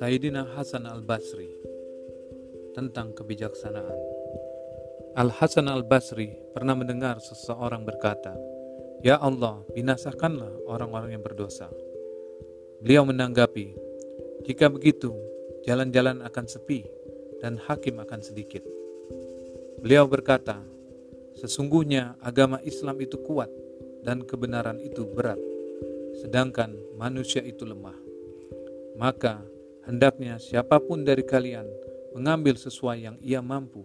Sayyidina Hasan al-Basri tentang kebijaksanaan. Al-Hasan al-Basri pernah mendengar seseorang berkata, Ya Allah, binasakanlah orang-orang yang berdosa. Beliau menanggapi, jika begitu, jalan-jalan akan sepi dan hakim akan sedikit. Beliau berkata, sesungguhnya agama Islam itu kuat dan kebenaran itu berat, sedangkan manusia itu lemah. Maka hendaknya siapa pun dari kalian mengambil sesuai yang ia mampu.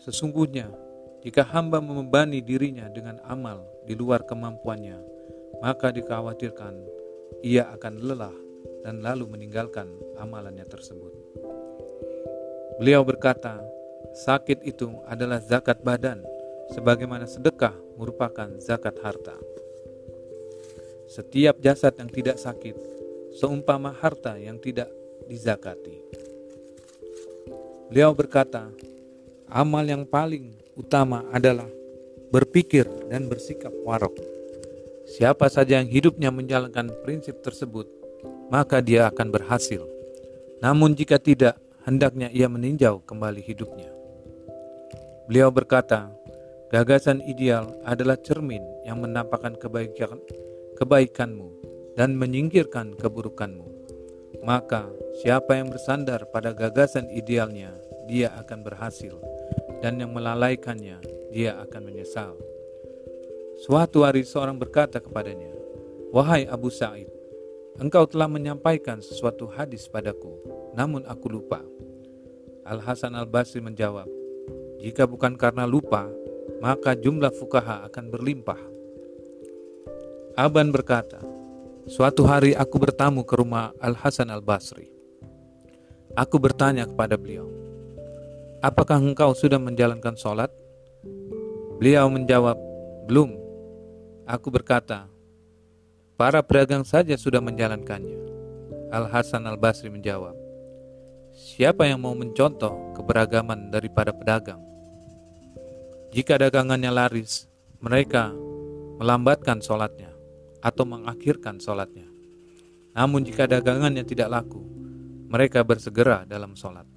Sesungguhnya, jika hamba membebani dirinya dengan amal di luar kemampuannya, maka dikhawatirkan ia akan lelah dan lalu meninggalkan amalannya tersebut. Beliau berkata, sakit itu adalah zakat badan, sebagaimana sedekah merupakan zakat harta. Setiap jasad yang tidak sakit, seumpama harta yang tidak dizakati. Beliau berkata, amal yang paling utama adalah berpikir dan bersikap warok. Siapa saja yang hidupnya menjalankan prinsip tersebut, maka dia akan berhasil. Namun jika tidak, hendaknya ia meninjau kembali hidupnya. Beliau berkata, gagasan ideal adalah cermin yang menampakkan kebaikan, kebaikanmu dan menyingkirkan keburukanmu. Maka siapa yang bersandar pada gagasan idealnya, dia akan berhasil, dan yang melalaikannya, dia akan menyesal. Suatu hari seorang berkata kepadanya, Wahai Abu Sa'id, engkau telah menyampaikan sesuatu hadis padaku, namun aku lupa. Al-Hasan al-Basri menjawab, Jika bukan karena lupa, maka jumlah fukaha akan berlimpah. Aban berkata, Suatu hari aku bertamu ke rumah Al-Hasan Al-Basri. Aku bertanya kepada beliau, Apakah engkau sudah menjalankan sholat? Beliau menjawab, Belum. Aku berkata, Para pedagang saja sudah menjalankannya. Al-Hasan Al-Basri menjawab, Siapa yang mau mencontoh keberagaman daripada pedagang? Jika dagangannya laris, mereka melambatkan sholatnya atau mengakhirkan sholatnya. Namun jika dagangannya tidak laku, mereka bersegera dalam sholat.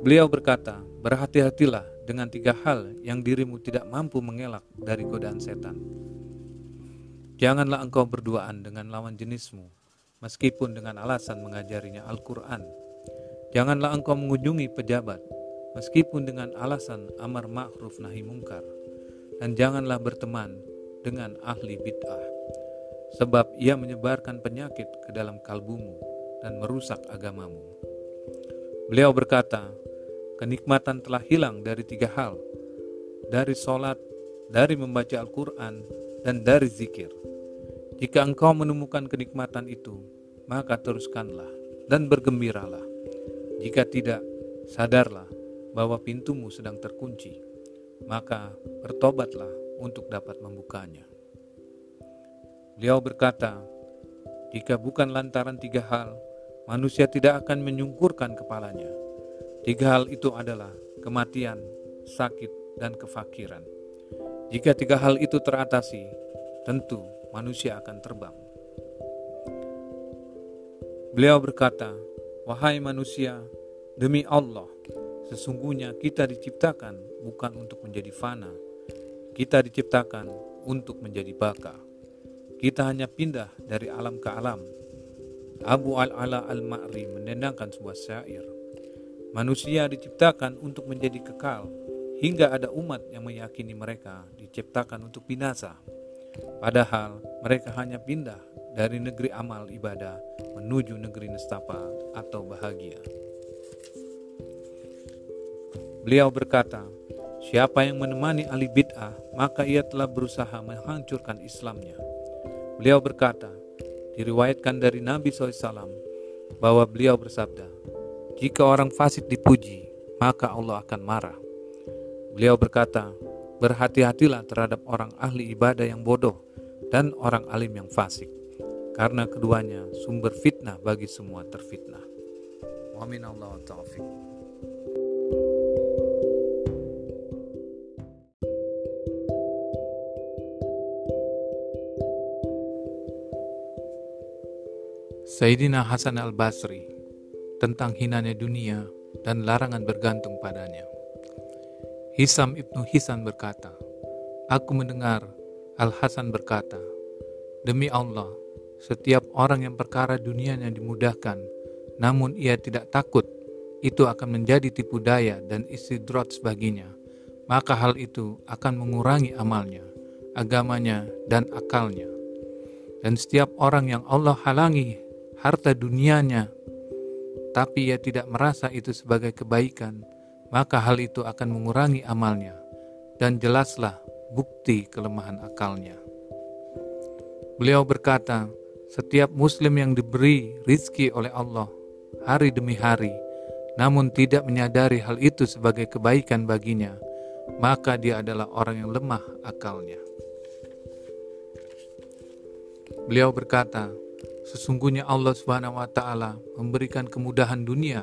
Beliau berkata, berhati-hatilah dengan tiga hal yang dirimu tidak mampu mengelak dari godaan setan. Janganlah engkau berduaan dengan lawan jenismu, meskipun dengan alasan mengajarinya Al-Quran. Janganlah engkau mengunjungi pejabat, meskipun dengan alasan amar ma'ruf nahi mungkar. Dan janganlah berteman dengan ahli bid'ah, sebab ia menyebarkan penyakit ke dalam kalbumu dan merusak agamamu. Beliau berkata, kenikmatan telah hilang dari tiga hal, dari solat, dari membaca Al-Quran, dan dari zikir. Jika engkau menemukan kenikmatan itu, maka teruskanlah dan bergembiralah. Jika tidak, sadarlah bahwa pintumu sedang terkunci, maka bertobatlah untuk dapat membukanya. Beliau berkata, "Jika bukan lantaran tiga hal, manusia tidak akan menyungkurkan kepalanya. Tiga hal itu adalah kematian, sakit, dan kefakiran. Jika tiga hal itu teratasi, tentu manusia akan terbang." Beliau berkata, "Wahai manusia, demi Allah, sesungguhnya kita diciptakan bukan untuk menjadi fana, kita diciptakan untuk menjadi baka. Kita hanya pindah dari alam ke alam. Abu Al-Ala Al-Ma'ri menendangkan sebuah syair. Manusia diciptakan untuk menjadi kekal, hingga ada umat yang meyakini mereka diciptakan untuk binasa. Padahal mereka hanya pindah dari negeri amal ibadah menuju negeri nestapa atau bahagia. Beliau berkata, Siapa yang menemani ahli bid'ah, maka ia telah berusaha menghancurkan Islamnya. Beliau berkata, diriwayatkan dari Nabi SAW bahwa beliau bersabda, jika orang fasik dipuji, maka Allah akan marah. Beliau berkata, berhati-hatilah terhadap orang ahli ibadah yang bodoh dan orang alim yang fasik, karena keduanya sumber fitnah bagi semua terfitnah. Wa minallah taufiq. Sayyidina Hasan al-Basri tentang hinanya dunia dan larangan bergantung padanya. Hisam ibnu Hisan berkata, Aku mendengar Al-Hasan berkata, Demi Allah, setiap orang yang perkara dunianya dimudahkan, namun ia tidak takut, itu akan menjadi tipu daya dan istidrot baginya. Maka hal itu akan mengurangi amalnya, agamanya, dan akalnya. Dan setiap orang yang Allah halangi harta dunianya, tapi ia tidak merasa itu sebagai kebaikan, maka hal itu akan mengurangi amalnya, dan jelaslah bukti kelemahan akalnya. Beliau berkata, setiap muslim yang diberi rizki oleh Allah hari demi hari, namun tidak menyadari hal itu sebagai kebaikan baginya, maka dia adalah orang yang lemah akalnya. Beliau berkata, sesungguhnya Allah Subhanahu wa taala memberikan kemudahan dunia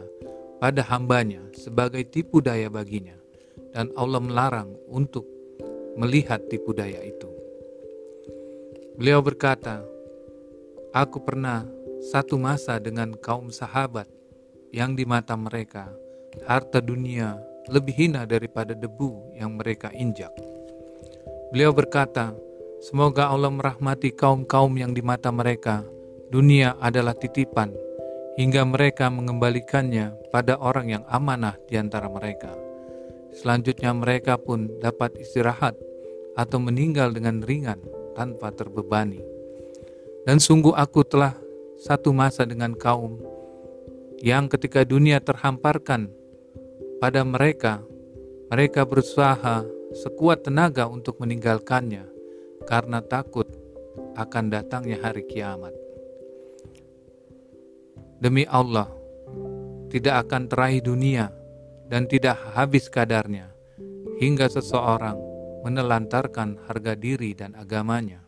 pada hambanya sebagai tipu daya baginya dan Allah melarang untuk melihat tipu daya itu. Beliau berkata, Aku pernah satu masa dengan kaum sahabat yang di mata mereka harta dunia lebih hina daripada debu yang mereka injak. Beliau berkata, Semoga Allah merahmati kaum-kaum yang di mata mereka dunia adalah titipan hingga mereka mengembalikannya pada orang yang amanah di antara mereka. Selanjutnya mereka pun dapat istirahat atau meninggal dengan ringan tanpa terbebani. Dan sungguh aku telah satu masa dengan kaum yang ketika dunia terhamparkan pada mereka, mereka berusaha sekuat tenaga untuk meninggalkannya karena takut akan datangnya hari kiamat. Demi Allah, tidak akan teraih dunia dan tidak habis kadarnya hingga seseorang menelantarkan harga diri dan agamanya.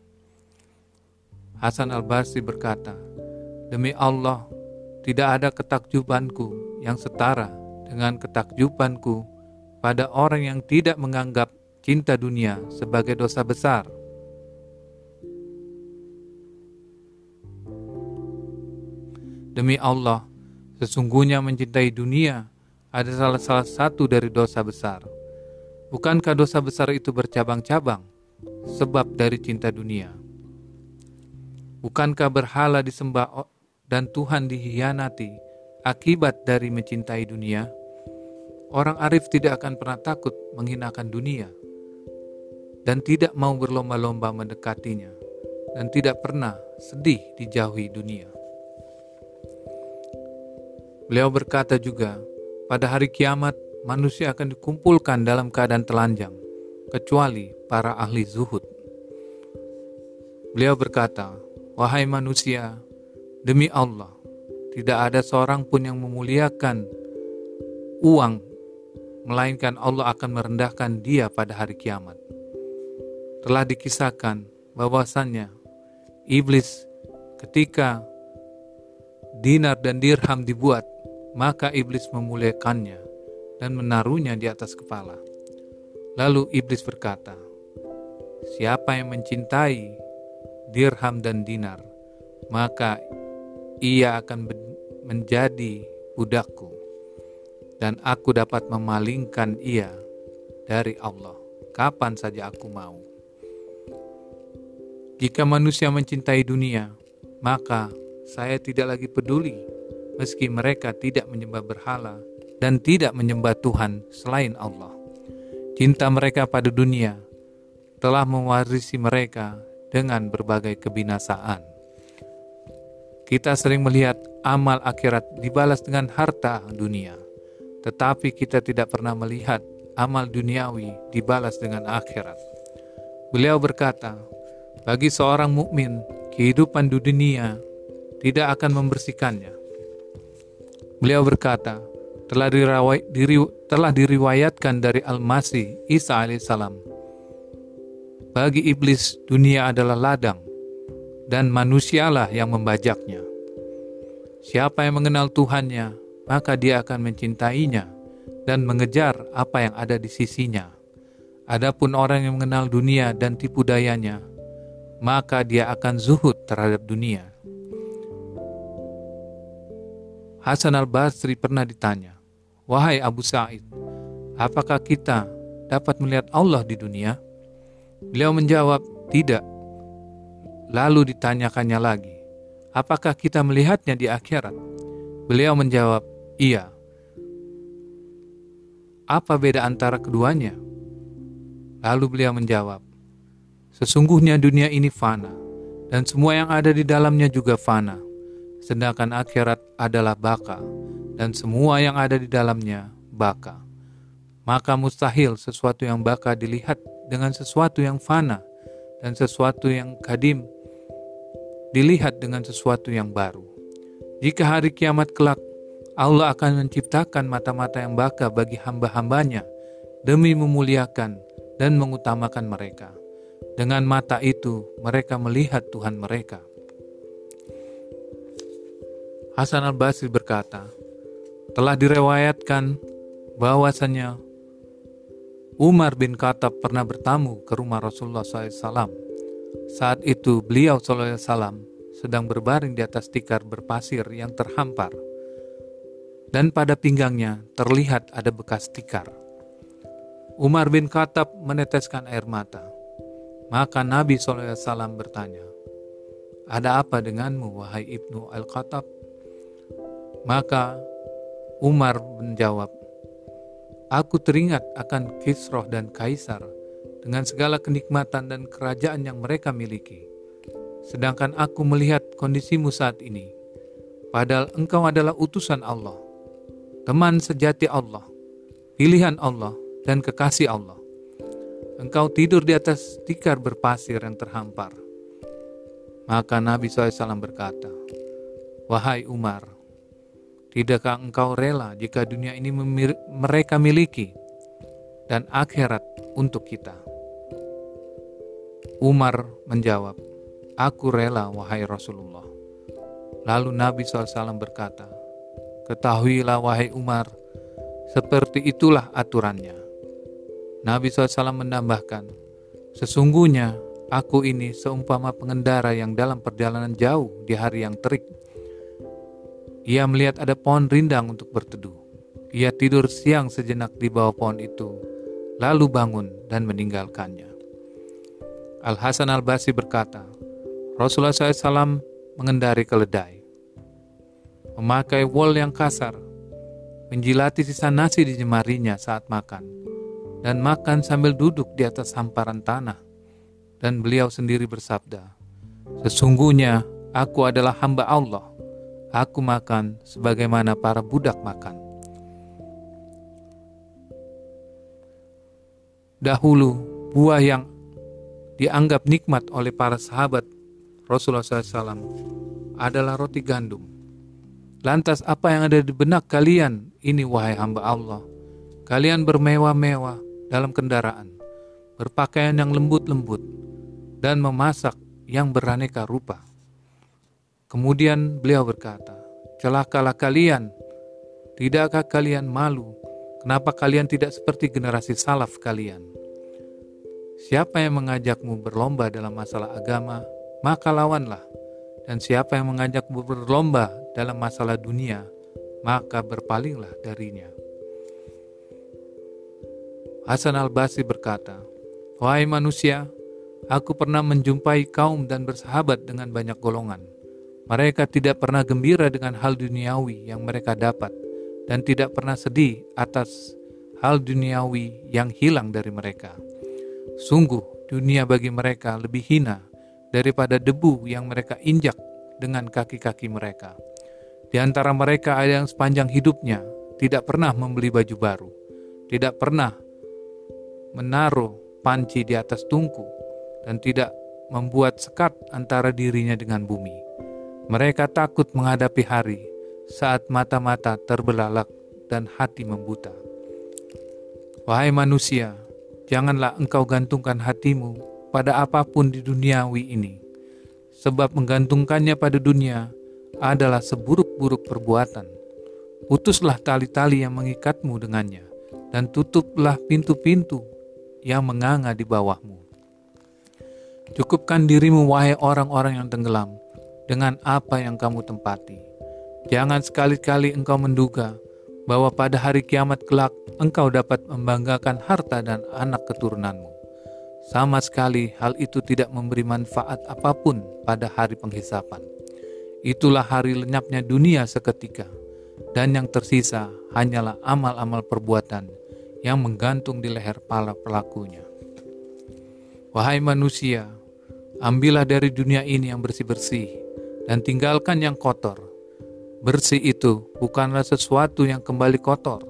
Hasan al-Basri berkata, Demi Allah, tidak ada ketakjubanku yang setara dengan ketakjubanku pada orang yang tidak menganggap cinta dunia sebagai dosa besar. Demi Allah, sesungguhnya mencintai dunia adalah salah satu dari dosa besar. Bukankah dosa besar itu bercabang-cabang sebab dari cinta dunia? Bukankah berhala disembah dan Tuhan dihianati akibat dari mencintai dunia? Orang arif tidak akan pernah takut menghinakan dunia dan tidak mau berlomba-lomba mendekatinya dan tidak pernah sedih dijauhi dunia. Beliau berkata juga, pada hari kiamat manusia akan dikumpulkan dalam keadaan telanjang, kecuali para ahli zuhud. Beliau berkata, Wahai manusia, demi Allah, tidak ada seorang pun yang memuliakan uang, melainkan Allah akan merendahkan dia pada hari kiamat. Telah dikisahkan bahwasannya iblis ketika dinar dan dirham dibuat, maka iblis memuliakannya dan menaruhnya di atas kepala. Lalu iblis berkata, "Siapa yang mencintai dirham dan dinar, maka ia akan menjadi budakku, dan aku dapat memalingkan ia dari Allah kapan saja aku mau." Jika manusia mencintai dunia, maka saya tidak lagi peduli, meski mereka tidak menyembah berhala dan tidak menyembah Tuhan selain Allah. Cinta mereka pada dunia telah mewarisi mereka dengan berbagai kebinasaan. Kita sering melihat amal akhirat dibalas dengan harta dunia, tetapi kita tidak pernah melihat amal duniawi dibalas dengan akhirat. Beliau berkata, bagi seorang mukmin, kehidupan dunia tidak akan membersihkannya. Beliau berkata, telah, dirawai, diri, telah diriwayatkan dari Al-Masih Isa alaihissalam. Bagi iblis dunia adalah ladang dan manusialah yang membajaknya. Siapa yang mengenal Tuhannya, maka dia akan mencintainya dan mengejar apa yang ada di sisinya. Adapun orang yang mengenal dunia dan tipu dayanya, maka dia akan zuhud terhadap dunia. Hasan al-Basri pernah ditanya, Wahai Abu Sa'id, apakah kita dapat melihat Allah di dunia? Beliau menjawab, tidak. Lalu ditanyakannya lagi, apakah kita melihatnya di akhirat? Beliau menjawab, iya. Apa beda antara keduanya? Lalu beliau menjawab, sesungguhnya dunia ini fana, dan semua yang ada di dalamnya juga fana sedangkan akhirat adalah baka, dan semua yang ada di dalamnya baka. Maka mustahil sesuatu yang baka dilihat dengan sesuatu yang fana, dan sesuatu yang kadim dilihat dengan sesuatu yang baru. Jika hari kiamat kelak, Allah akan menciptakan mata-mata yang baka bagi hamba-hambanya demi memuliakan dan mengutamakan mereka. Dengan mata itu, mereka melihat Tuhan mereka. Hasan al-Basri berkata, telah direwayatkan bahwasannya Umar bin Khattab pernah bertamu ke rumah Rasulullah SAW. Saat itu beliau SAW sedang berbaring di atas tikar berpasir yang terhampar. Dan pada pinggangnya terlihat ada bekas tikar. Umar bin Khattab meneteskan air mata. Maka Nabi SAW bertanya, Ada apa denganmu, wahai Ibnu Al-Khattab? Maka Umar menjawab, Aku teringat akan Kisroh dan Kaisar dengan segala kenikmatan dan kerajaan yang mereka miliki. Sedangkan aku melihat kondisimu saat ini, padahal engkau adalah utusan Allah, teman sejati Allah, pilihan Allah, dan kekasih Allah. Engkau tidur di atas tikar berpasir yang terhampar. Maka Nabi SAW berkata, Wahai Umar, Tidakkah engkau rela jika dunia ini mereka miliki dan akhirat untuk kita? Umar menjawab, Aku rela wahai Rasulullah. Lalu Nabi SAW berkata, Ketahuilah wahai Umar, seperti itulah aturannya. Nabi SAW menambahkan, Sesungguhnya aku ini seumpama pengendara yang dalam perjalanan jauh di hari yang terik ia melihat ada pohon rindang untuk berteduh. Ia tidur siang sejenak di bawah pohon itu, lalu bangun dan meninggalkannya. Al-Hasan al-Basi berkata, Rasulullah SAW mengendari keledai, memakai wol yang kasar, menjilati sisa nasi di jemarinya saat makan, dan makan sambil duduk di atas hamparan tanah. Dan beliau sendiri bersabda, Sesungguhnya aku adalah hamba Allah Aku makan sebagaimana para budak makan. Dahulu, buah yang dianggap nikmat oleh para sahabat Rasulullah SAW adalah roti gandum. Lantas apa yang ada di benak kalian ini wahai hamba Allah? Kalian bermewah-mewah dalam kendaraan, berpakaian yang lembut-lembut, dan memasak yang beraneka rupa. Kemudian beliau berkata, Celakalah kalian, tidakkah kalian malu? Kenapa kalian tidak seperti generasi salaf kalian? Siapa yang mengajakmu berlomba dalam masalah agama, maka lawanlah. Dan siapa yang mengajakmu berlomba dalam masalah dunia, maka berpalinglah darinya. Hasan al-Basri berkata, Wahai manusia, aku pernah menjumpai kaum dan bersahabat dengan banyak golongan mereka tidak pernah gembira dengan hal duniawi yang mereka dapat dan tidak pernah sedih atas hal duniawi yang hilang dari mereka. Sungguh, dunia bagi mereka lebih hina daripada debu yang mereka injak dengan kaki-kaki mereka. Di antara mereka ada yang sepanjang hidupnya tidak pernah membeli baju baru, tidak pernah menaruh panci di atas tungku, dan tidak membuat sekat antara dirinya dengan bumi. Mereka takut menghadapi hari saat mata-mata terbelalak dan hati membuta. Wahai manusia, janganlah engkau gantungkan hatimu pada apa pun di duniawi ini, sebab menggantungkannya pada dunia adalah seburuk-buruk perbuatan. Putuslah tali-tali yang mengikatmu dengannya, dan tutuplah pintu-pintu yang menganga di bawahmu. Cukupkan dirimu, wahai orang-orang yang tenggelam, dengan apa yang kamu tempati, Jangan sekali-kali engkau menduga bahwa pada hari kiamat kelak engkau dapat membanggakan harta dan anak keturunanmu. Sama sekali hal itu tidak memberi manfaat apa pun pada hari penghisapan. Itulah hari lenyapnya dunia seketika, dan yang tersisa hanyalah amal-amal perbuatan yang menggantung di leher para pelakunya. Wahai manusia, ambillah dari dunia ini yang bersih-bersih, dan tinggalkan yang kotor, Bersih itu bukanlah sesuatu yang kembali kotor,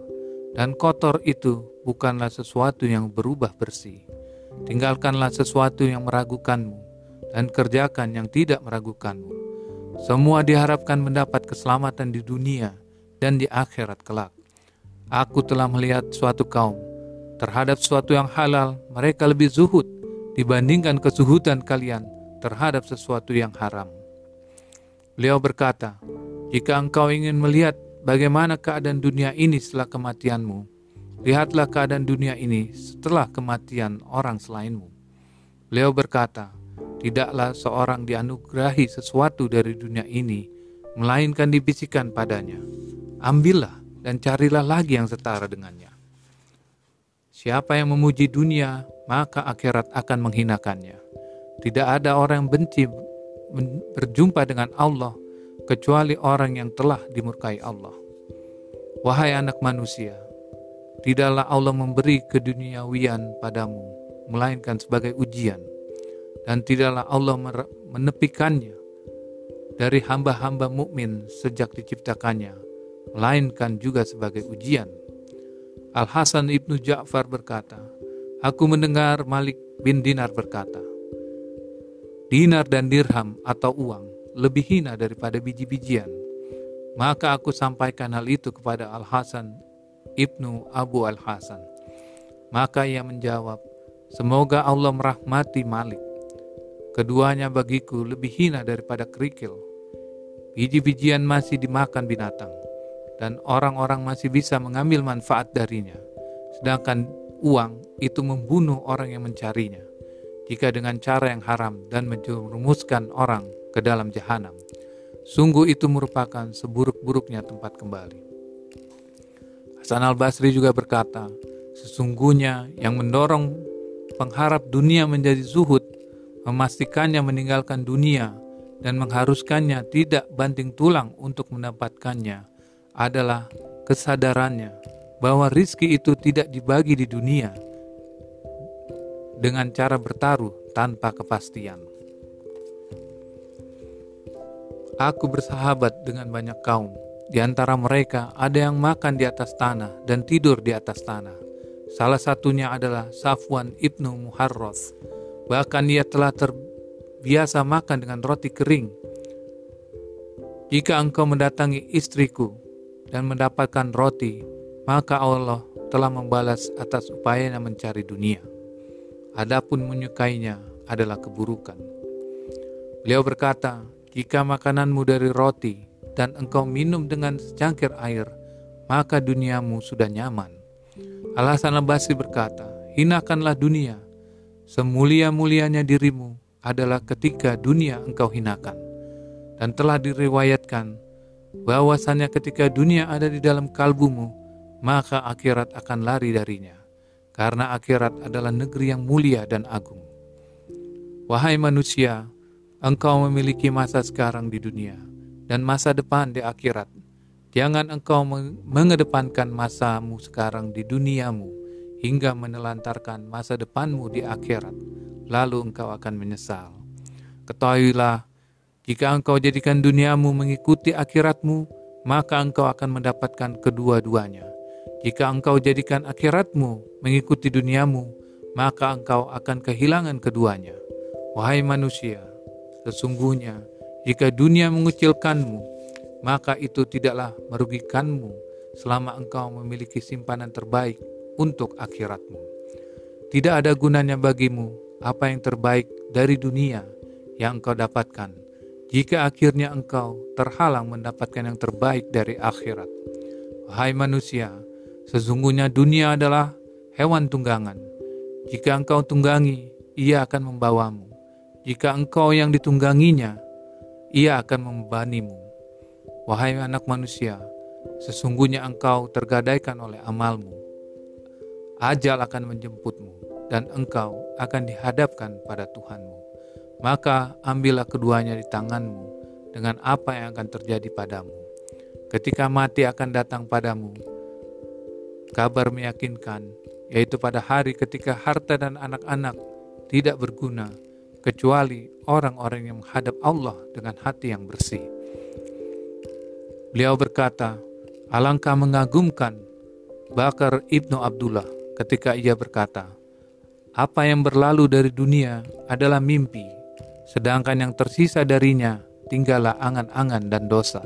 dan kotor itu bukanlah sesuatu yang berubah bersih. Tinggalkanlah sesuatu yang meragukanmu, dan kerjakan yang tidak meragukanmu. Semua diharapkan mendapat keselamatan di dunia dan di akhirat kelak. Aku telah melihat suatu kaum terhadap sesuatu yang halal, mereka lebih zuhud dibandingkan kesuhudan kalian terhadap sesuatu yang haram. Beliau berkata, jika engkau ingin melihat bagaimana keadaan dunia ini setelah kematianmu, lihatlah keadaan dunia ini setelah kematian orang selainmu. Beliau berkata, tidaklah seorang dianugerahi sesuatu dari dunia ini, melainkan dibisikkan padanya. Ambillah dan carilah lagi yang setara dengannya. Siapa yang memuji dunia, maka akhirat akan menghinakannya. Tidak ada orang yang benci berjumpa dengan Allah kecuali orang yang telah dimurkai Allah. Wahai anak manusia, tidaklah Allah memberi keduniawian padamu, melainkan sebagai ujian, dan tidaklah Allah menepikannya dari hamba-hamba mukmin sejak diciptakannya, melainkan juga sebagai ujian. Al Hasan ibnu Ja'far berkata, Aku mendengar Malik bin Dinar berkata, Dinar dan dirham atau uang lebih hina daripada biji-bijian. Maka aku sampaikan hal itu kepada Al-Hasan Ibnu Abu Al-Hasan. Maka ia menjawab, Semoga Allah merahmati Malik. Keduanya bagiku lebih hina daripada kerikil. Biji-bijian masih dimakan binatang, dan orang-orang masih bisa mengambil manfaat darinya. Sedangkan uang itu membunuh orang yang mencarinya. Jika dengan cara yang haram dan menjerumuskan orang ke dalam jahanam. Sungguh itu merupakan seburuk-buruknya tempat kembali. Hasan al-Basri juga berkata, sesungguhnya yang mendorong pengharap dunia menjadi zuhud, memastikannya meninggalkan dunia, dan mengharuskannya tidak banting tulang untuk mendapatkannya adalah kesadarannya bahwa rizki itu tidak dibagi di dunia dengan cara bertaruh tanpa kepastian. Aku bersahabat dengan banyak kaum. Di antara mereka ada yang makan di atas tanah dan tidur di atas tanah. Salah satunya adalah Safwan ibnu Muharroth. Bahkan ia telah terbiasa makan dengan roti kering. Jika engkau mendatangi istriku dan mendapatkan roti, maka Allah telah membalas atas upayanya mencari dunia. Adapun menyukainya adalah keburukan. Beliau berkata, jika makananmu dari roti dan engkau minum dengan secangkir air, maka duniamu sudah nyaman. Alasan Al-Basri berkata, hinakanlah dunia. Semulia-mulianya dirimu adalah ketika dunia engkau hinakan. Dan telah diriwayatkan bahwasannya ketika dunia ada di dalam kalbumu, maka akhirat akan lari darinya. Karena akhirat adalah negeri yang mulia dan agung. Wahai manusia, Engkau memiliki masa sekarang di dunia dan masa depan di akhirat. Jangan engkau mengedepankan masamu sekarang di duniamu hingga menelantarkan masa depanmu di akhirat. Lalu engkau akan menyesal. Ketahuilah, jika engkau jadikan duniamu mengikuti akhiratmu, maka engkau akan mendapatkan kedua-duanya. Jika engkau jadikan akhiratmu mengikuti duniamu, maka engkau akan kehilangan keduanya. Wahai manusia, Sesungguhnya, jika dunia mengucilkanmu, maka itu tidaklah merugikanmu selama engkau memiliki simpanan terbaik untuk akhiratmu. Tidak ada gunanya bagimu apa yang terbaik dari dunia yang engkau dapatkan jika akhirnya engkau terhalang mendapatkan yang terbaik dari akhirat. Wahai manusia, sesungguhnya dunia adalah hewan tunggangan. Jika engkau tunggangi, ia akan membawamu. Jika engkau yang ditungganginya, ia akan membebanimu. Wahai anak manusia, sesungguhnya engkau tergadaikan oleh amalmu. Ajal akan menjemputmu, dan engkau akan dihadapkan pada Tuhanmu. Maka ambillah keduanya di tanganmu dengan apa yang akan terjadi padamu. Ketika mati akan datang padamu, kabar meyakinkan, yaitu pada hari ketika harta dan anak-anak tidak berguna, kecuali orang-orang yang menghadap Allah dengan hati yang bersih. Beliau berkata, alangkah mengagumkan Bakar Ibnu Abdullah ketika ia berkata, apa yang berlalu dari dunia adalah mimpi, sedangkan yang tersisa darinya tinggallah angan-angan dan dosa.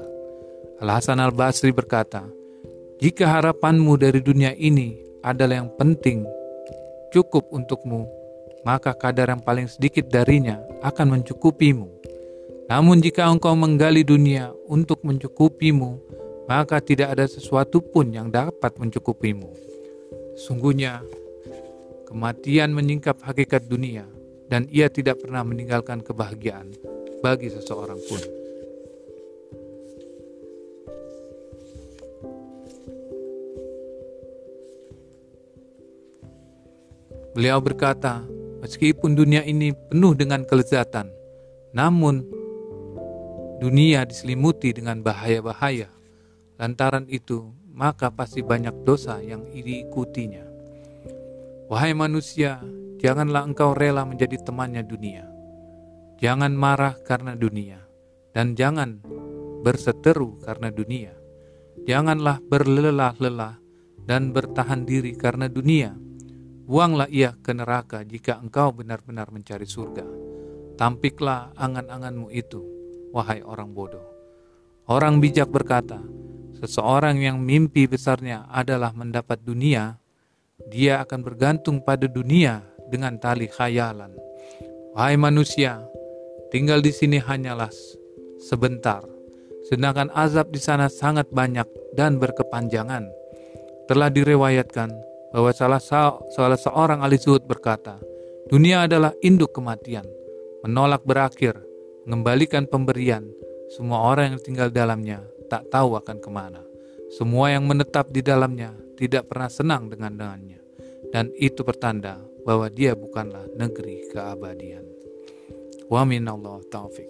Al-Hasan al-Basri berkata, jika harapanmu dari dunia ini adalah yang penting, cukup untukmu, maka kadar yang paling sedikit darinya akan mencukupimu. Namun jika engkau menggali dunia untuk mencukupimu, maka tidak ada sesuatu pun yang dapat mencukupimu. Sungguhnya, kematian menyingkap hakikat dunia, dan ia tidak pernah meninggalkan kebahagiaan bagi seseorang pun. Beliau berkata, meskipun dunia ini penuh dengan kelezatan, namun dunia diselimuti dengan bahaya-bahaya. Lantaran itu, maka pasti banyak dosa yang diikutinya. Wahai manusia, janganlah engkau rela menjadi temannya dunia. Jangan marah karena dunia, dan jangan berseteru karena dunia. Janganlah berlelah-lelah dan bertahan diri karena dunia. Buanglah ia ke neraka jika engkau benar-benar mencari surga. Tampiklah angan-anganmu itu wahai orang bodoh. Orang bijak berkata, seseorang yang mimpi besarnya adalah mendapat dunia, dia akan bergantung pada dunia dengan tali khayalan. Wahai manusia, tinggal di sini hanyalah sebentar, sedangkan azab di sana sangat banyak dan berkepanjangan. Telah direwayatkan bahwa salah, salah seorang ahli zuhud berkata, dunia adalah induk kematian, menolak berakhir, mengembalikan pemberian, semua orang yang tinggal dalamnya tak tahu akan ke mana. Semua yang menetap di dalamnya tidak pernah senang dengan dengannya. Dan itu pertanda bahwa dia bukanlah negeri keabadian. Wa minallah taufik.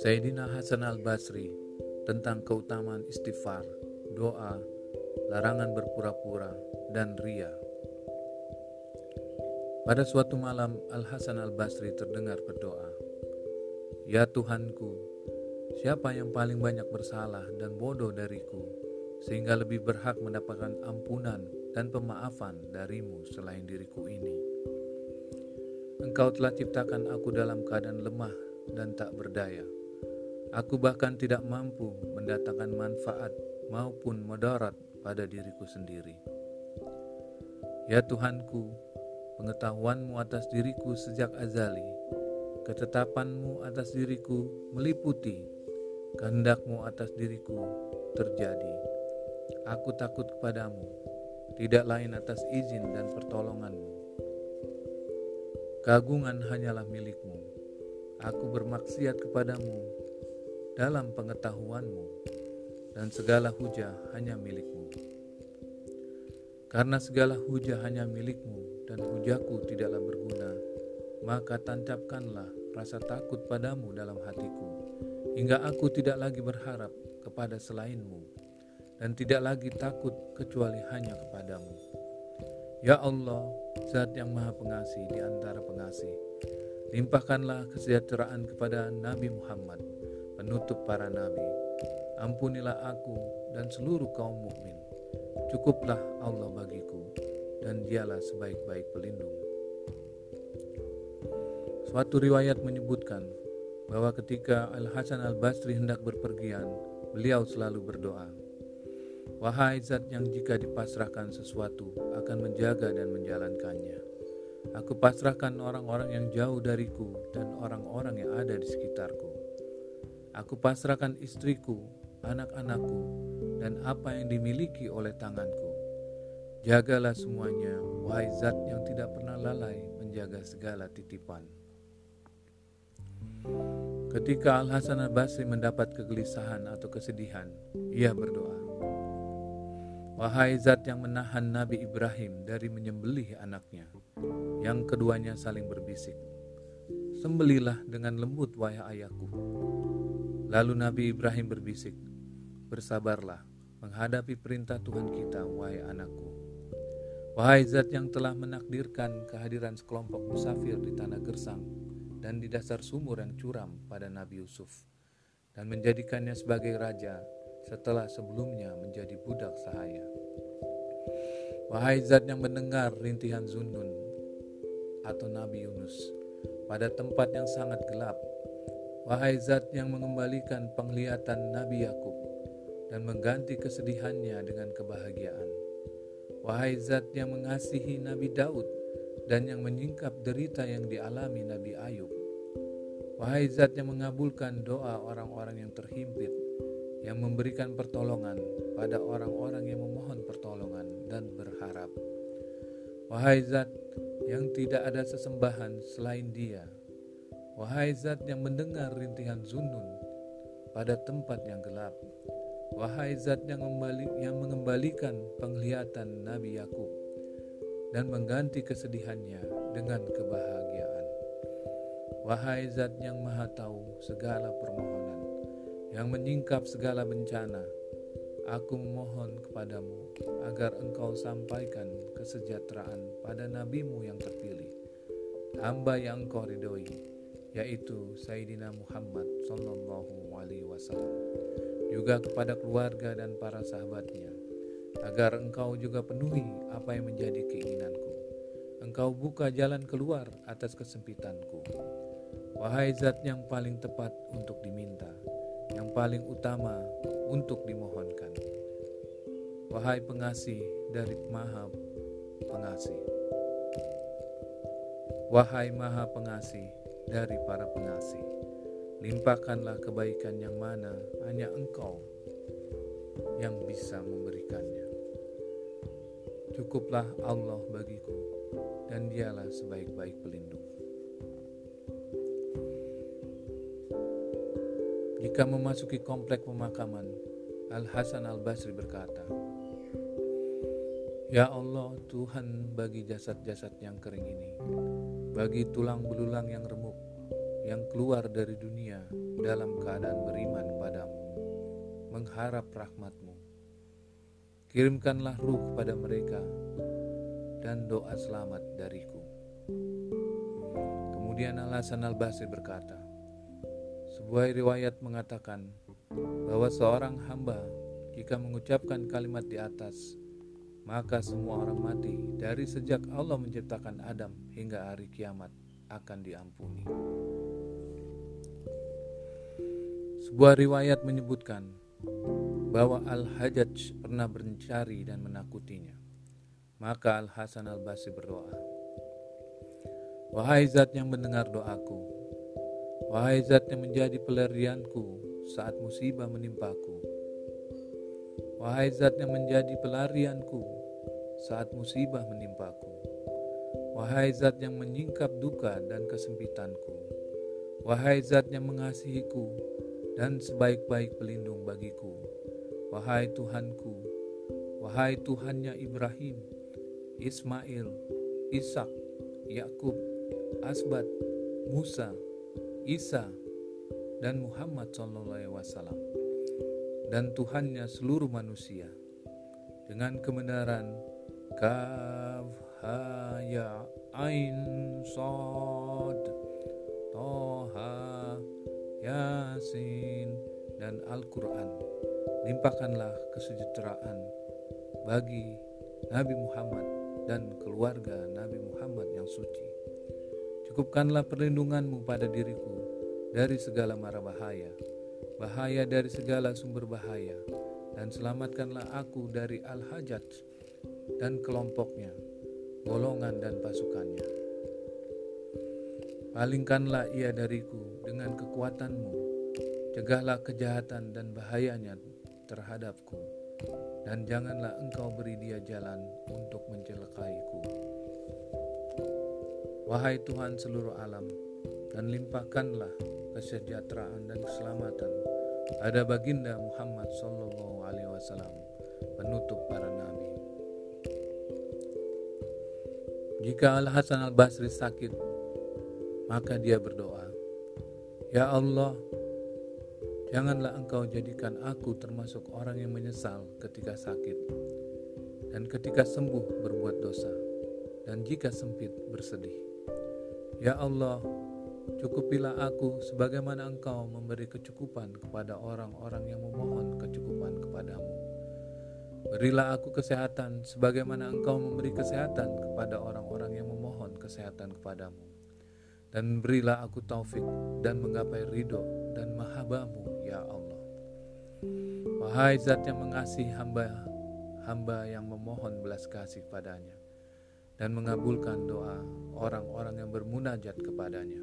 Sayyidina Hasan al-Basri tentang keutamaan istighfar, doa, larangan berpura-pura, dan ria. Pada suatu malam, Al-Hasan Al-Basri terdengar berdoa, Ya Tuhanku, siapa yang paling banyak bersalah dan bodoh dariku, sehingga lebih berhak mendapatkan ampunan dan pemaafan darimu selain diriku ini. Engkau telah ciptakan aku dalam keadaan lemah dan tak berdaya Aku bahkan tidak mampu mendatangkan manfaat maupun mudarat pada diriku sendiri. Ya Tuhanku, pengetahuanmu atas diriku sejak azali, ketetapanmu atas diriku meliputi, kehendakmu atas diriku terjadi. Aku takut kepadamu, tidak lain atas izin dan pertolonganmu. Kagungan hanyalah milikmu. Aku bermaksiat kepadamu dalam pengetahuanmu, dan segala hujah hanya milikmu. Karena segala hujah hanya milikmu, dan hujaku tidaklah berguna, maka tancapkanlah rasa takut padamu dalam hatiku, hingga aku tidak lagi berharap kepada selainmu, dan tidak lagi takut kecuali hanya kepadamu. Ya Allah, Zat yang Maha Pengasih di antara pengasih, limpahkanlah kesejahteraan kepada Nabi Muhammad penutup para nabi. Ampunilah aku dan seluruh kaum mukmin. Cukuplah Allah bagiku dan dialah sebaik-baik pelindung. Suatu riwayat menyebutkan bahwa ketika Al-Hasan Al-Basri hendak berpergian, beliau selalu berdoa, Wahai zat yang jika dipasrahkan sesuatu akan menjaga dan menjalankannya. Aku pasrahkan orang-orang yang jauh dariku dan orang-orang yang ada di sekitarku. Aku pasrahkan istriku, anak-anakku, dan apa yang dimiliki oleh tanganku. Jagalah semuanya, wahai zat yang tidak pernah lalai menjaga segala titipan. Ketika Al-Hasan al-Basri mendapat kegelisahan atau kesedihan, ia berdoa, Wahai zat yang menahan Nabi Ibrahim dari menyembelih anaknya, yang keduanya saling berbisik, Sembelilah dengan lembut wahai ayahku. Lalu Nabi Ibrahim berbisik, Bersabarlah menghadapi perintah Tuhan kita, wahai anakku. Wahai zat yang telah menakdirkan kehadiran sekelompok musafir di tanah gersang dan di dasar sumur yang curam pada Nabi Yusuf dan menjadikannya sebagai raja setelah sebelumnya menjadi budak sahaya. Wahai zat yang mendengar rintihan Zunun atau Nabi Yunus pada tempat yang sangat gelap. Wahai zat yang mengembalikan penglihatan Nabi Yakub dan mengganti kesedihannya dengan kebahagiaan. Wahai zat yang mengasihi Nabi Daud dan yang menyingkap derita yang dialami Nabi Ayub. Wahai zat yang mengabulkan doa orang-orang yang terhimpit, yang memberikan pertolongan pada orang-orang yang memohon pertolongan dan berharap. Wahai zat yang tidak ada sesembahan selain dia. Wahai zat yang mendengar rintihan zunun pada tempat yang gelap. Wahai zat yang, mengembalikan penglihatan Nabi Yakub dan mengganti kesedihannya dengan kebahagiaan. Wahai zat yang maha tahu segala permohonan, yang menyingkap segala bencana, aku memohon kepadamu agar engkau sampaikan kesejahteraan pada nabimu yang terpilih, hamba yang engkau ridhoi, yaitu Sayyidina Muhammad Sallallahu Alaihi Wasallam, juga kepada keluarga dan para sahabatnya, agar engkau juga penuhi apa yang menjadi keinginanku. Engkau buka jalan keluar atas kesempitanku. Wahai zat yang paling tepat untuk diminta, yang paling utama untuk dimohonkan. Wahai pengasih dari maha pengasih. Wahai maha pengasih dari para pengasih. Limpahkanlah kebaikan yang mana hanya engkau yang bisa memberikannya. Cukuplah Allah bagiku, dan Dialah sebaik-baik pelindung. Jika memasuki komplek pemakaman, Al Hasan Al Basri berkata, "Ya Allah, Tuhan bagi jasad-jasad yang kering ini, bagi tulang belulang yang remuk, yang keluar dari dunia dalam keadaan beriman padamu, mengharap rahmatmu. Kirimkanlah ruh kepada mereka dan doa selamat dariku. Kemudian Al-Hasan Al-Basri berkata, sebuah riwayat mengatakan bahwa seorang hamba jika mengucapkan kalimat di atas, maka semua orang mati dari sejak Allah menciptakan Adam hingga hari kiamat akan diampuni. Sebuah riwayat menyebutkan bahwa Al-Hajjaj pernah mencari dan menakutinya. Maka Al-Hasan Al-Basri berdoa, Wahai zat yang mendengar doaku, Wahai zat yang menjadi pelarianku saat musibah menimpaku, Wahai zat yang menjadi pelarianku saat musibah menimpaku, Wahai zat yang menyingkap duka dan kesempitanku, Wahai zat yang mengasihiku dan sebaik-baik pelindung bagiku. Wahai Tuhanku, wahai Tuhannya Ibrahim, Ismail, Ishak, Yakub, Asbat, Musa, Isa, dan Muhammad SAW, dan Tuhannya seluruh manusia, dengan kebenaran kaf ha ya ain sod toha yasin dan Al-Quran limpahkanlah kesejahteraan bagi Nabi Muhammad dan keluarga Nabi Muhammad yang suci. Cukupkanlah perlindunganmu pada diriku dari segala mara bahaya, bahaya dari segala sumber bahaya, dan selamatkanlah aku dari Al-Hajjaj dan kelompoknya, golongan dan pasukannya. Palingkanlah ia dariku dengan kekuatanmu, cegahlah kejahatan dan bahayanya terhadapku dan janganlah engkau beri dia jalan untuk mencelakaiku. Wahai Tuhan seluruh alam, dan limpahkanlah kesejahteraan dan keselamatan pada baginda Muhammad Sallallahu Alaihi Wasallam, penutup para Jika Al Hasan Al Basri sakit, maka dia berdoa, Ya Allah, janganlah engkau jadikan aku termasuk orang yang menyesal ketika sakit, dan ketika sembuh berbuat dosa, dan jika sempit bersedih. Ya Allah, cukupilah aku sebagaimana engkau memberi kecukupan kepada orang-orang yang memohon kecukupan kepadamu Berilah aku kesehatan sebagaimana engkau memberi kesehatan kepada orang-orang yang memohon kesehatan kepadamu. Dan berilah aku taufik dan menggapai ridho dan mahabamu ya Allah. Wahai zat yang mengasihi hamba hamba yang memohon belas kasih kepadanya dan mengabulkan doa orang-orang yang bermunajat kepadanya.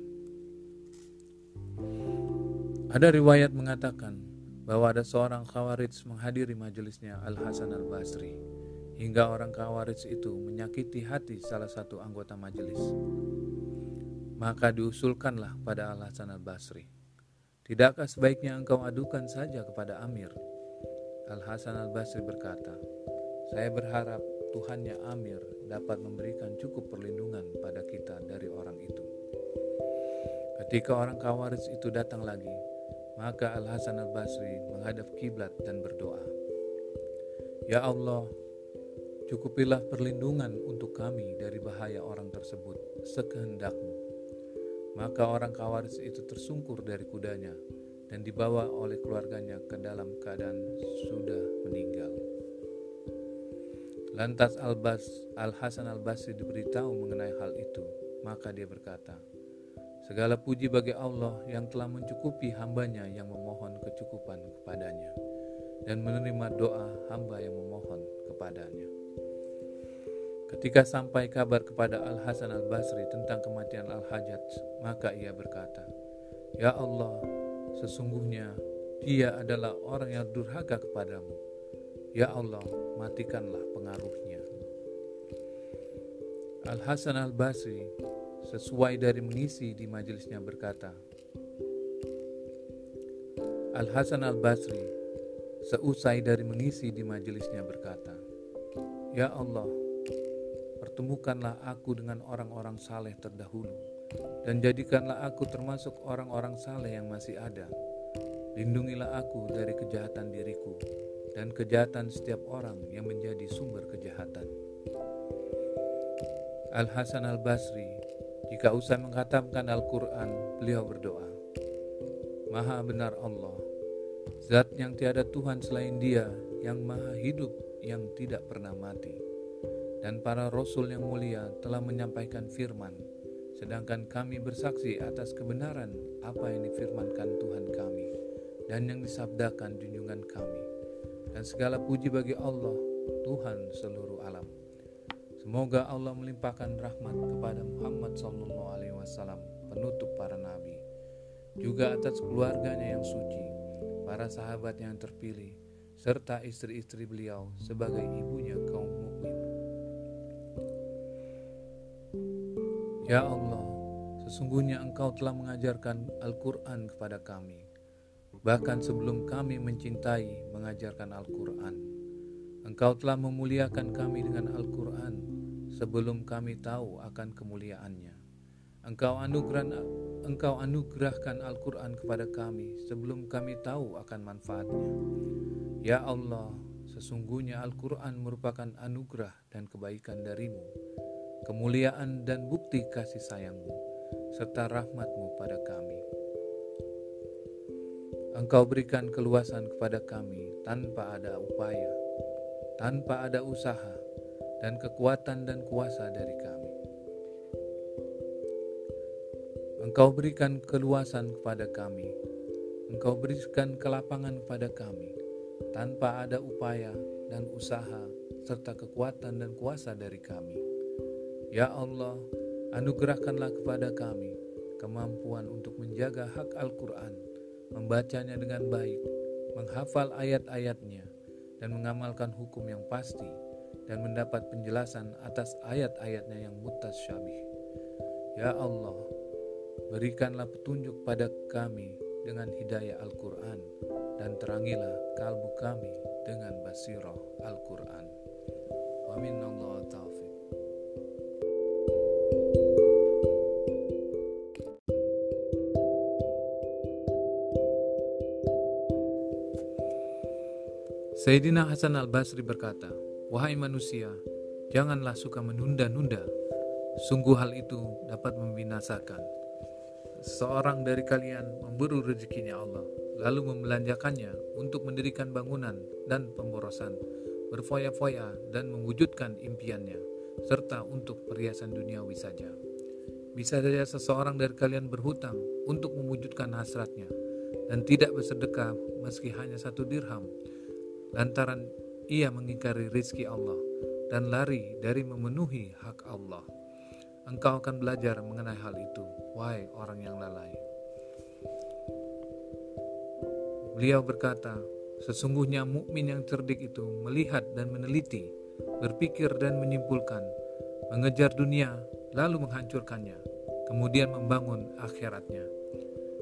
Ada riwayat mengatakan bahwa ada seorang khawarij menghadiri majelisnya Al-Hasan Al-Basri hingga orang khawarij itu menyakiti hati salah satu anggota majelis. Maka diusulkanlah pada Al-Hasan Al-Basri. Tidakkah sebaiknya engkau adukan saja kepada Amir? Al-Hasan Al-Basri berkata, saya berharap Tuhannya Amir dapat memberikan cukup perlindungan pada kita dari orang itu. Ketika orang Khawarij itu datang lagi, maka Al-Hasan Al-Basri menghadap kiblat dan berdoa. Ya Allah, cukupilah perlindungan untuk kami dari bahaya orang tersebut sekehendakmu. Maka orang kawaris itu tersungkur dari kudanya dan dibawa oleh keluarganya ke dalam keadaan sudah meninggal. Lantas Al-Bas, Al-Hasan Al-Basri diberitahu mengenai hal itu, maka dia berkata, Segala puji bagi Allah yang telah mencukupi hambanya yang memohon kecukupan kepadanya dan menerima doa hamba yang memohon kepadanya. Ketika sampai kabar kepada Al-Hasan Al-Basri tentang kematian Al-Hajjaj, maka ia berkata, Ya Allah, sesungguhnya dia adalah orang yang durhaka kepadamu. Ya Allah, matikanlah pengaruhnya. Al-Hasan Al-Basri sesuai dari mengisi di majelisnya berkata, Al-Hasan Al-Basri seusai dari mengisi di majelisnya berkata, Ya Allah, pertemukanlah aku dengan orang-orang saleh terdahulu dan jadikanlah aku termasuk orang-orang saleh yang masih ada. Lindungilah aku dari kejahatan diriku dan kejahatan setiap orang yang menjadi sumber kejahatan. Al-Hasan Al-Basri jika usai menghatamkan Al-Quran, beliau berdoa, Maha benar Allah, Zat yang tiada Tuhan selain dia, yang maha hidup, yang tidak pernah mati. Dan para Rasul yang mulia telah menyampaikan firman, sedangkan kami bersaksi atas kebenaran apa yang difirmankan Tuhan kami, dan yang disabdakan junjungan kami. Dan segala puji bagi Allah, Tuhan seluruh alam. Semoga Allah melimpahkan rahmat kepada Muhammad Sallallahu Alaihi Wasallam, penutup para nabi, juga atas keluarganya yang suci, para sahabat yang terpilih, serta istri-istri beliau sebagai ibunya kaum mukmin. Ya Allah, sesungguhnya Engkau telah mengajarkan Al-Quran kepada kami, bahkan sebelum kami mencintai mengajarkan Al-Quran. Engkau telah memuliakan kami dengan Al-Quran sebelum kami tahu akan kemuliaannya. Engkau anugerah Engkau anugerahkan Al-Quran kepada kami sebelum kami tahu akan manfaatnya. Ya Allah, sesungguhnya Al-Quran merupakan anugerah dan kebaikan darimu, kemuliaan dan bukti kasih sayangmu, serta rahmatmu pada kami. Engkau berikan keluasan kepada kami tanpa ada upaya, tanpa ada usaha, dan kekuatan dan kuasa dari kami. Engkau berikan keluasan kepada kami, Engkau berikan kelapangan kepada kami, tanpa ada upaya dan usaha, serta kekuatan dan kuasa dari kami. Ya Allah, anugerahkanlah kepada kami kemampuan untuk menjaga hak Al-Quran, membacanya dengan baik, menghafal ayat-ayatnya, dan mengamalkan hukum yang pasti dan mendapat penjelasan atas ayat-ayatnya yang mutasyabih. Ya Allah, berikanlah petunjuk pada kami dengan hidayah Al-Quran dan terangilah kalbu kami dengan basirah Al-Quran. Wa minallah taufiq. Sayyidina Hasan al-Basri berkata, Wahai manusia, janganlah suka menunda-nunda. Sungguh hal itu dapat membinasakan. Seorang dari kalian memburu rezekinya Allah, lalu membelanjakannya untuk mendirikan bangunan dan pemborosan, berfoya-foya dan mewujudkan impiannya, serta untuk perhiasan duniawi saja. Bisa saja seseorang dari kalian berhutang untuk mewujudkan hasratnya, dan tidak bersedekah meski hanya satu dirham, lantaran ia mengingkari rizki Allah dan lari dari memenuhi hak Allah. Engkau akan belajar mengenai hal itu, wahai orang yang lalai. Beliau berkata, sesungguhnya mukmin yang cerdik itu melihat dan meneliti, berpikir dan menyimpulkan, mengejar dunia lalu menghancurkannya, kemudian membangun akhiratnya.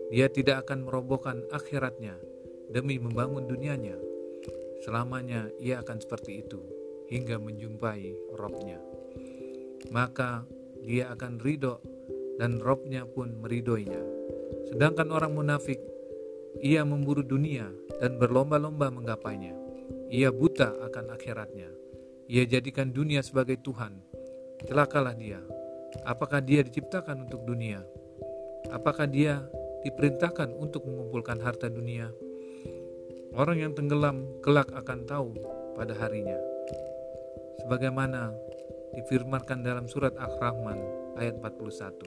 Dia tidak akan merobohkan akhiratnya demi membangun dunianya Selamanya ia akan seperti itu hingga menjumpai Robnya. Maka dia akan ridho dan Robnya pun meridoinya. Sedangkan orang munafik, ia memburu dunia dan berlomba-lomba menggapainya. Ia buta akan akhiratnya. Ia jadikan dunia sebagai Tuhan. Celakalah dia. Apakah dia diciptakan untuk dunia? Apakah dia diperintahkan untuk mengumpulkan harta dunia? Orang yang tenggelam kelak akan tahu pada harinya. Sebagaimana difirmankan dalam surat Ar-Rahman ayat 41.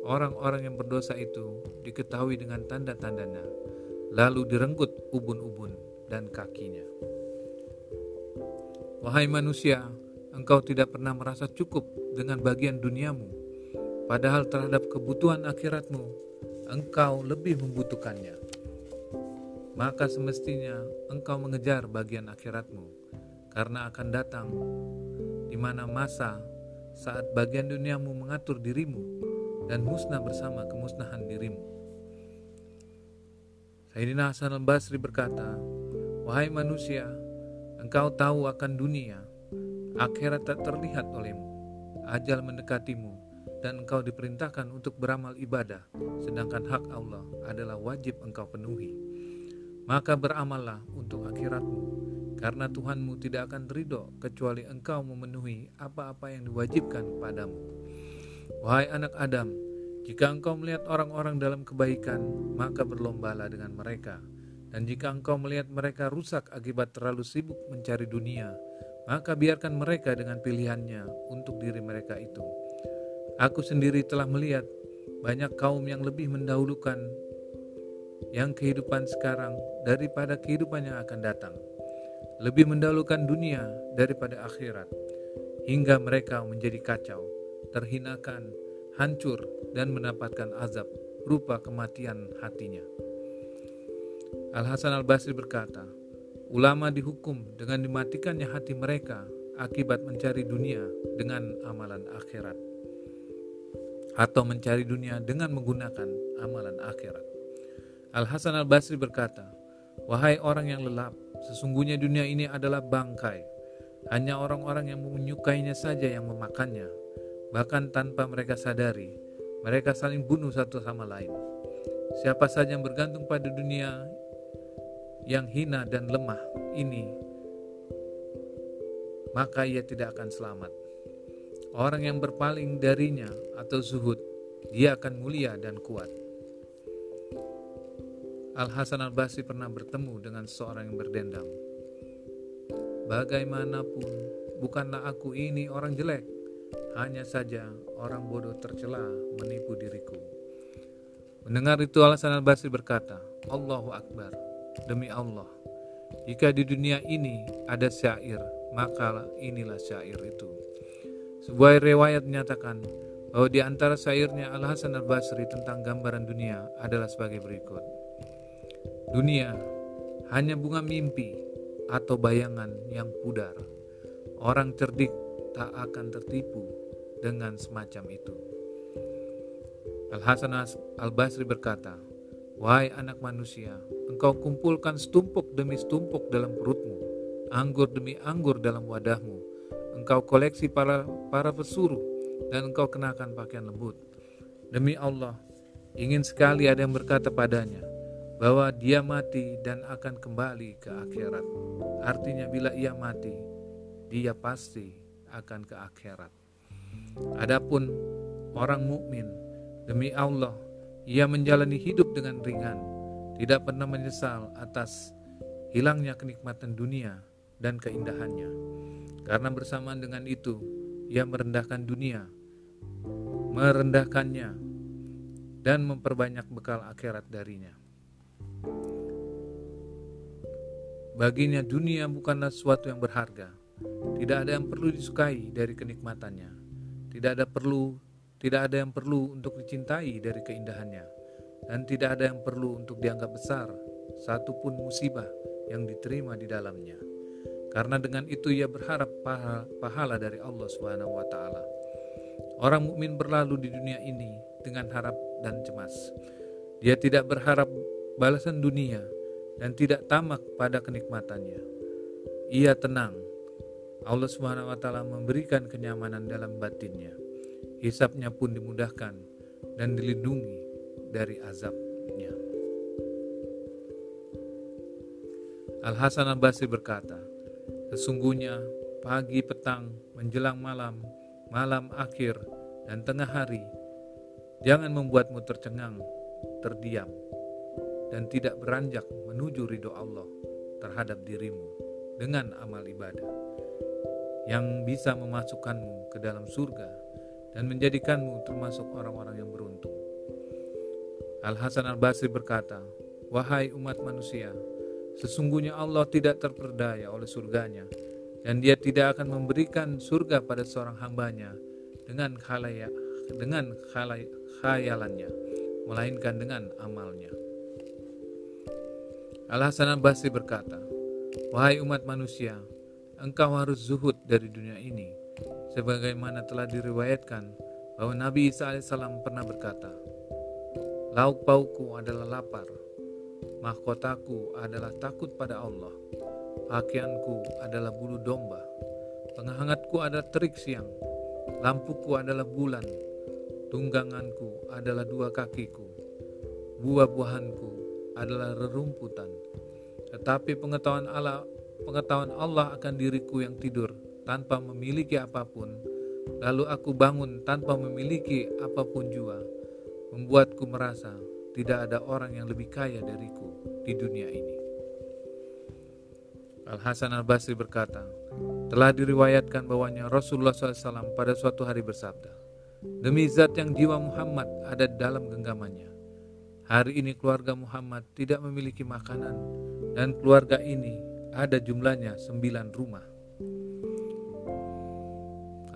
Orang-orang yang berdosa itu diketahui dengan tanda-tandanya, lalu direnggut ubun-ubun dan kakinya. Wahai manusia, engkau tidak pernah merasa cukup dengan bagian duniamu, padahal terhadap kebutuhan akhiratmu, engkau lebih membutuhkannya maka semestinya engkau mengejar bagian akhiratmu, karena akan datang di mana masa saat bagian duniamu mengatur dirimu dan musnah bersama kemusnahan dirimu. Sayyidina Hasan al-Basri berkata, Wahai manusia, engkau tahu akan dunia, akhirat tak terlihat olehmu, ajal mendekatimu, dan engkau diperintahkan untuk beramal ibadah, sedangkan hak Allah adalah wajib engkau penuhi. Maka beramallah untuk akhiratmu, karena Tuhanmu tidak akan ridho kecuali engkau memenuhi apa-apa yang diwajibkan padamu. Wahai anak Adam, jika engkau melihat orang-orang dalam kebaikan, maka berlombalah dengan mereka. Dan jika engkau melihat mereka rusak akibat terlalu sibuk mencari dunia, maka biarkan mereka dengan pilihannya untuk diri mereka itu. Aku sendiri telah melihat banyak kaum yang lebih mendahulukan yang kehidupan sekarang daripada kehidupan yang akan datang, lebih mendahulukan dunia daripada akhirat, hingga mereka menjadi kacau, terhinakan, hancur, dan mendapatkan azab berupa kematian hatinya. Al-Hasan al-Basri berkata, ulama dihukum dengan dimatikannya hati mereka akibat mencari dunia dengan amalan akhirat atau mencari dunia dengan menggunakan amalan akhirat. Al-Hasan al-Basri berkata, Wahai orang yang lelap, sesungguhnya dunia ini adalah bangkai. Hanya orang-orang yang menyukainya saja yang memakannya. Bahkan tanpa mereka sadari, mereka saling bunuh satu sama lain. Siapa saja yang bergantung pada dunia yang hina dan lemah ini, maka ia tidak akan selamat. Orang yang berpaling darinya atau zuhud, dia akan mulia dan kuat. Al-Hasan al-Basri pernah bertemu dengan seorang yang berdendam. Bagaimanapun, bukanlah aku ini orang jelek, hanya saja orang bodoh tercela menipu diriku. Mendengar itu Al-Hasan al-Basri berkata, Allahu Akbar, demi Allah, jika di dunia ini ada syair, maka inilah syair itu. Sebuah riwayat menyatakan bahwa di antara syairnya Al-Hasan al-Basri tentang gambaran dunia adalah sebagai berikut. Dunia hanya bunga mimpi atau bayangan yang pudar. Orang cerdik tak akan tertipu dengan semacam itu. Al-Hasan Al-Basri berkata, Wahai anak manusia, engkau kumpulkan setumpuk demi setumpuk dalam perutmu, anggur demi anggur dalam wadahmu. Engkau koleksi para para pesuruh dan engkau kenakan pakaian lembut. Demi Allah, ingin sekali ada yang berkata padanya bahwa dia mati dan akan kembali ke akhirat. Artinya bila ia mati, dia pasti akan ke akhirat. Adapun orang mukmin demi Allah ia menjalani hidup dengan ringan, tidak pernah menyesal atas hilangnya kenikmatan dunia dan keindahannya. Karena bersamaan dengan itu, ia merendahkan dunia, merendahkannya, dan memperbanyak bekal akhirat darinya. Baginya dunia bukanlah sesuatu yang berharga. Tidak ada yang perlu disukai dari kenikmatannya. Tidak ada perlu tidak ada yang perlu untuk dicintai dari keindahannya, dan tidak ada yang perlu untuk dianggap besar, satupun musibah yang diterima di dalamnya. Karena dengan itu ia berharap pahala, dari Allah taala. Orang mukmin berlalu di dunia ini dengan harap dan cemas. Dia tidak berharap balasan dunia dan tidak tamak pada kenikmatannya. Ia tenang. Allah Subhanahu wa taala memberikan kenyamanan dalam batinnya hisapnya pun dimudahkan dan dilindungi dari azabnya. Al-Hasan al-Basri berkata, Sesungguhnya pagi petang menjelang malam, malam akhir dan tengah hari, jangan membuatmu tercengang, terdiam, dan tidak beranjak menuju ridho Allah terhadap dirimu dengan amal ibadah yang bisa memasukkanmu ke dalam surga dan menjadikanmu termasuk orang-orang yang beruntung. Al-Hasan al-Basri berkata, Wahai umat manusia, sesungguhnya Allah tidak terperdaya oleh surganya, dan dia tidak akan memberikan surga pada seorang hambanya dengan khalayak, dengan khayalannya, melainkan dengan amalnya. Al-Hasan al-Basri berkata, Wahai umat manusia, engkau harus zuhud dari dunia ini, sebagaimana telah diriwayatkan bahwa Nabi Isa alaihissalam pernah berkata, Lauk paukku adalah lapar, mahkotaku adalah takut pada Allah, pakaianku adalah bulu domba, penghangatku adalah terik siang, lampuku adalah bulan, tungganganku adalah dua kakiku, buah-buahanku adalah rerumputan, tetapi pengetahuan Allah pengetahuan Allah akan diriku yang tidur tanpa memiliki apa pun, lalu aku bangun tanpa memiliki apa pun jua, membuatku merasa tidak ada orang yang lebih kaya dariku di dunia ini. Al-Hasan al-Basri berkata, telah diriwayatkan bahwanya Rasulullah SAW pada suatu hari bersabda, Demi zat yang jiwa Muhammad ada dalam genggamannya. Hari ini keluarga Muhammad tidak memiliki makanan dan keluarga ini ada jumlahnya sembilan rumah.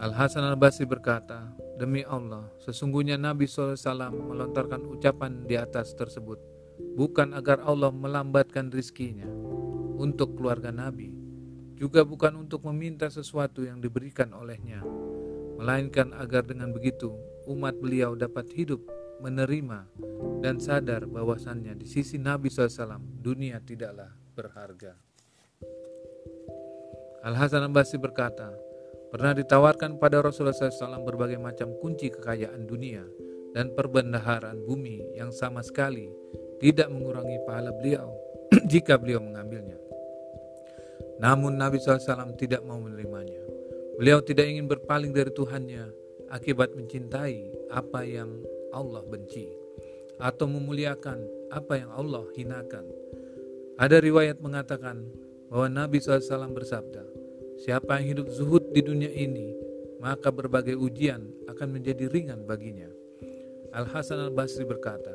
Al-Hasan al-Basri berkata, Demi Allah, sesungguhnya Nabi SAW melontarkan ucapan di atas tersebut, bukan agar Allah melambatkan rizkinya untuk keluarga Nabi, juga bukan untuk meminta sesuatu yang diberikan olehnya, melainkan agar dengan begitu umat beliau dapat hidup, menerima, dan sadar bahwasannya di sisi Nabi SAW dunia tidaklah berharga. Al-Hasan al-Basri berkata, Pernah ditawarkan pada Rasulullah SAW berbagai macam kunci kekayaan dunia dan perbendaharaan bumi yang sama sekali tidak mengurangi pahala beliau jika beliau mengambilnya. Namun Nabi SAW tidak mau menerimanya. Beliau tidak ingin berpaling dari Tuhannya akibat mencintai apa yang Allah benci atau memuliakan apa yang Allah hinakan. Ada riwayat mengatakan bahwa Nabi SAW bersabda, Siapa yang hidup zuhud di dunia ini, maka berbagai ujian akan menjadi ringan baginya. Al-Hasan al-Basri berkata,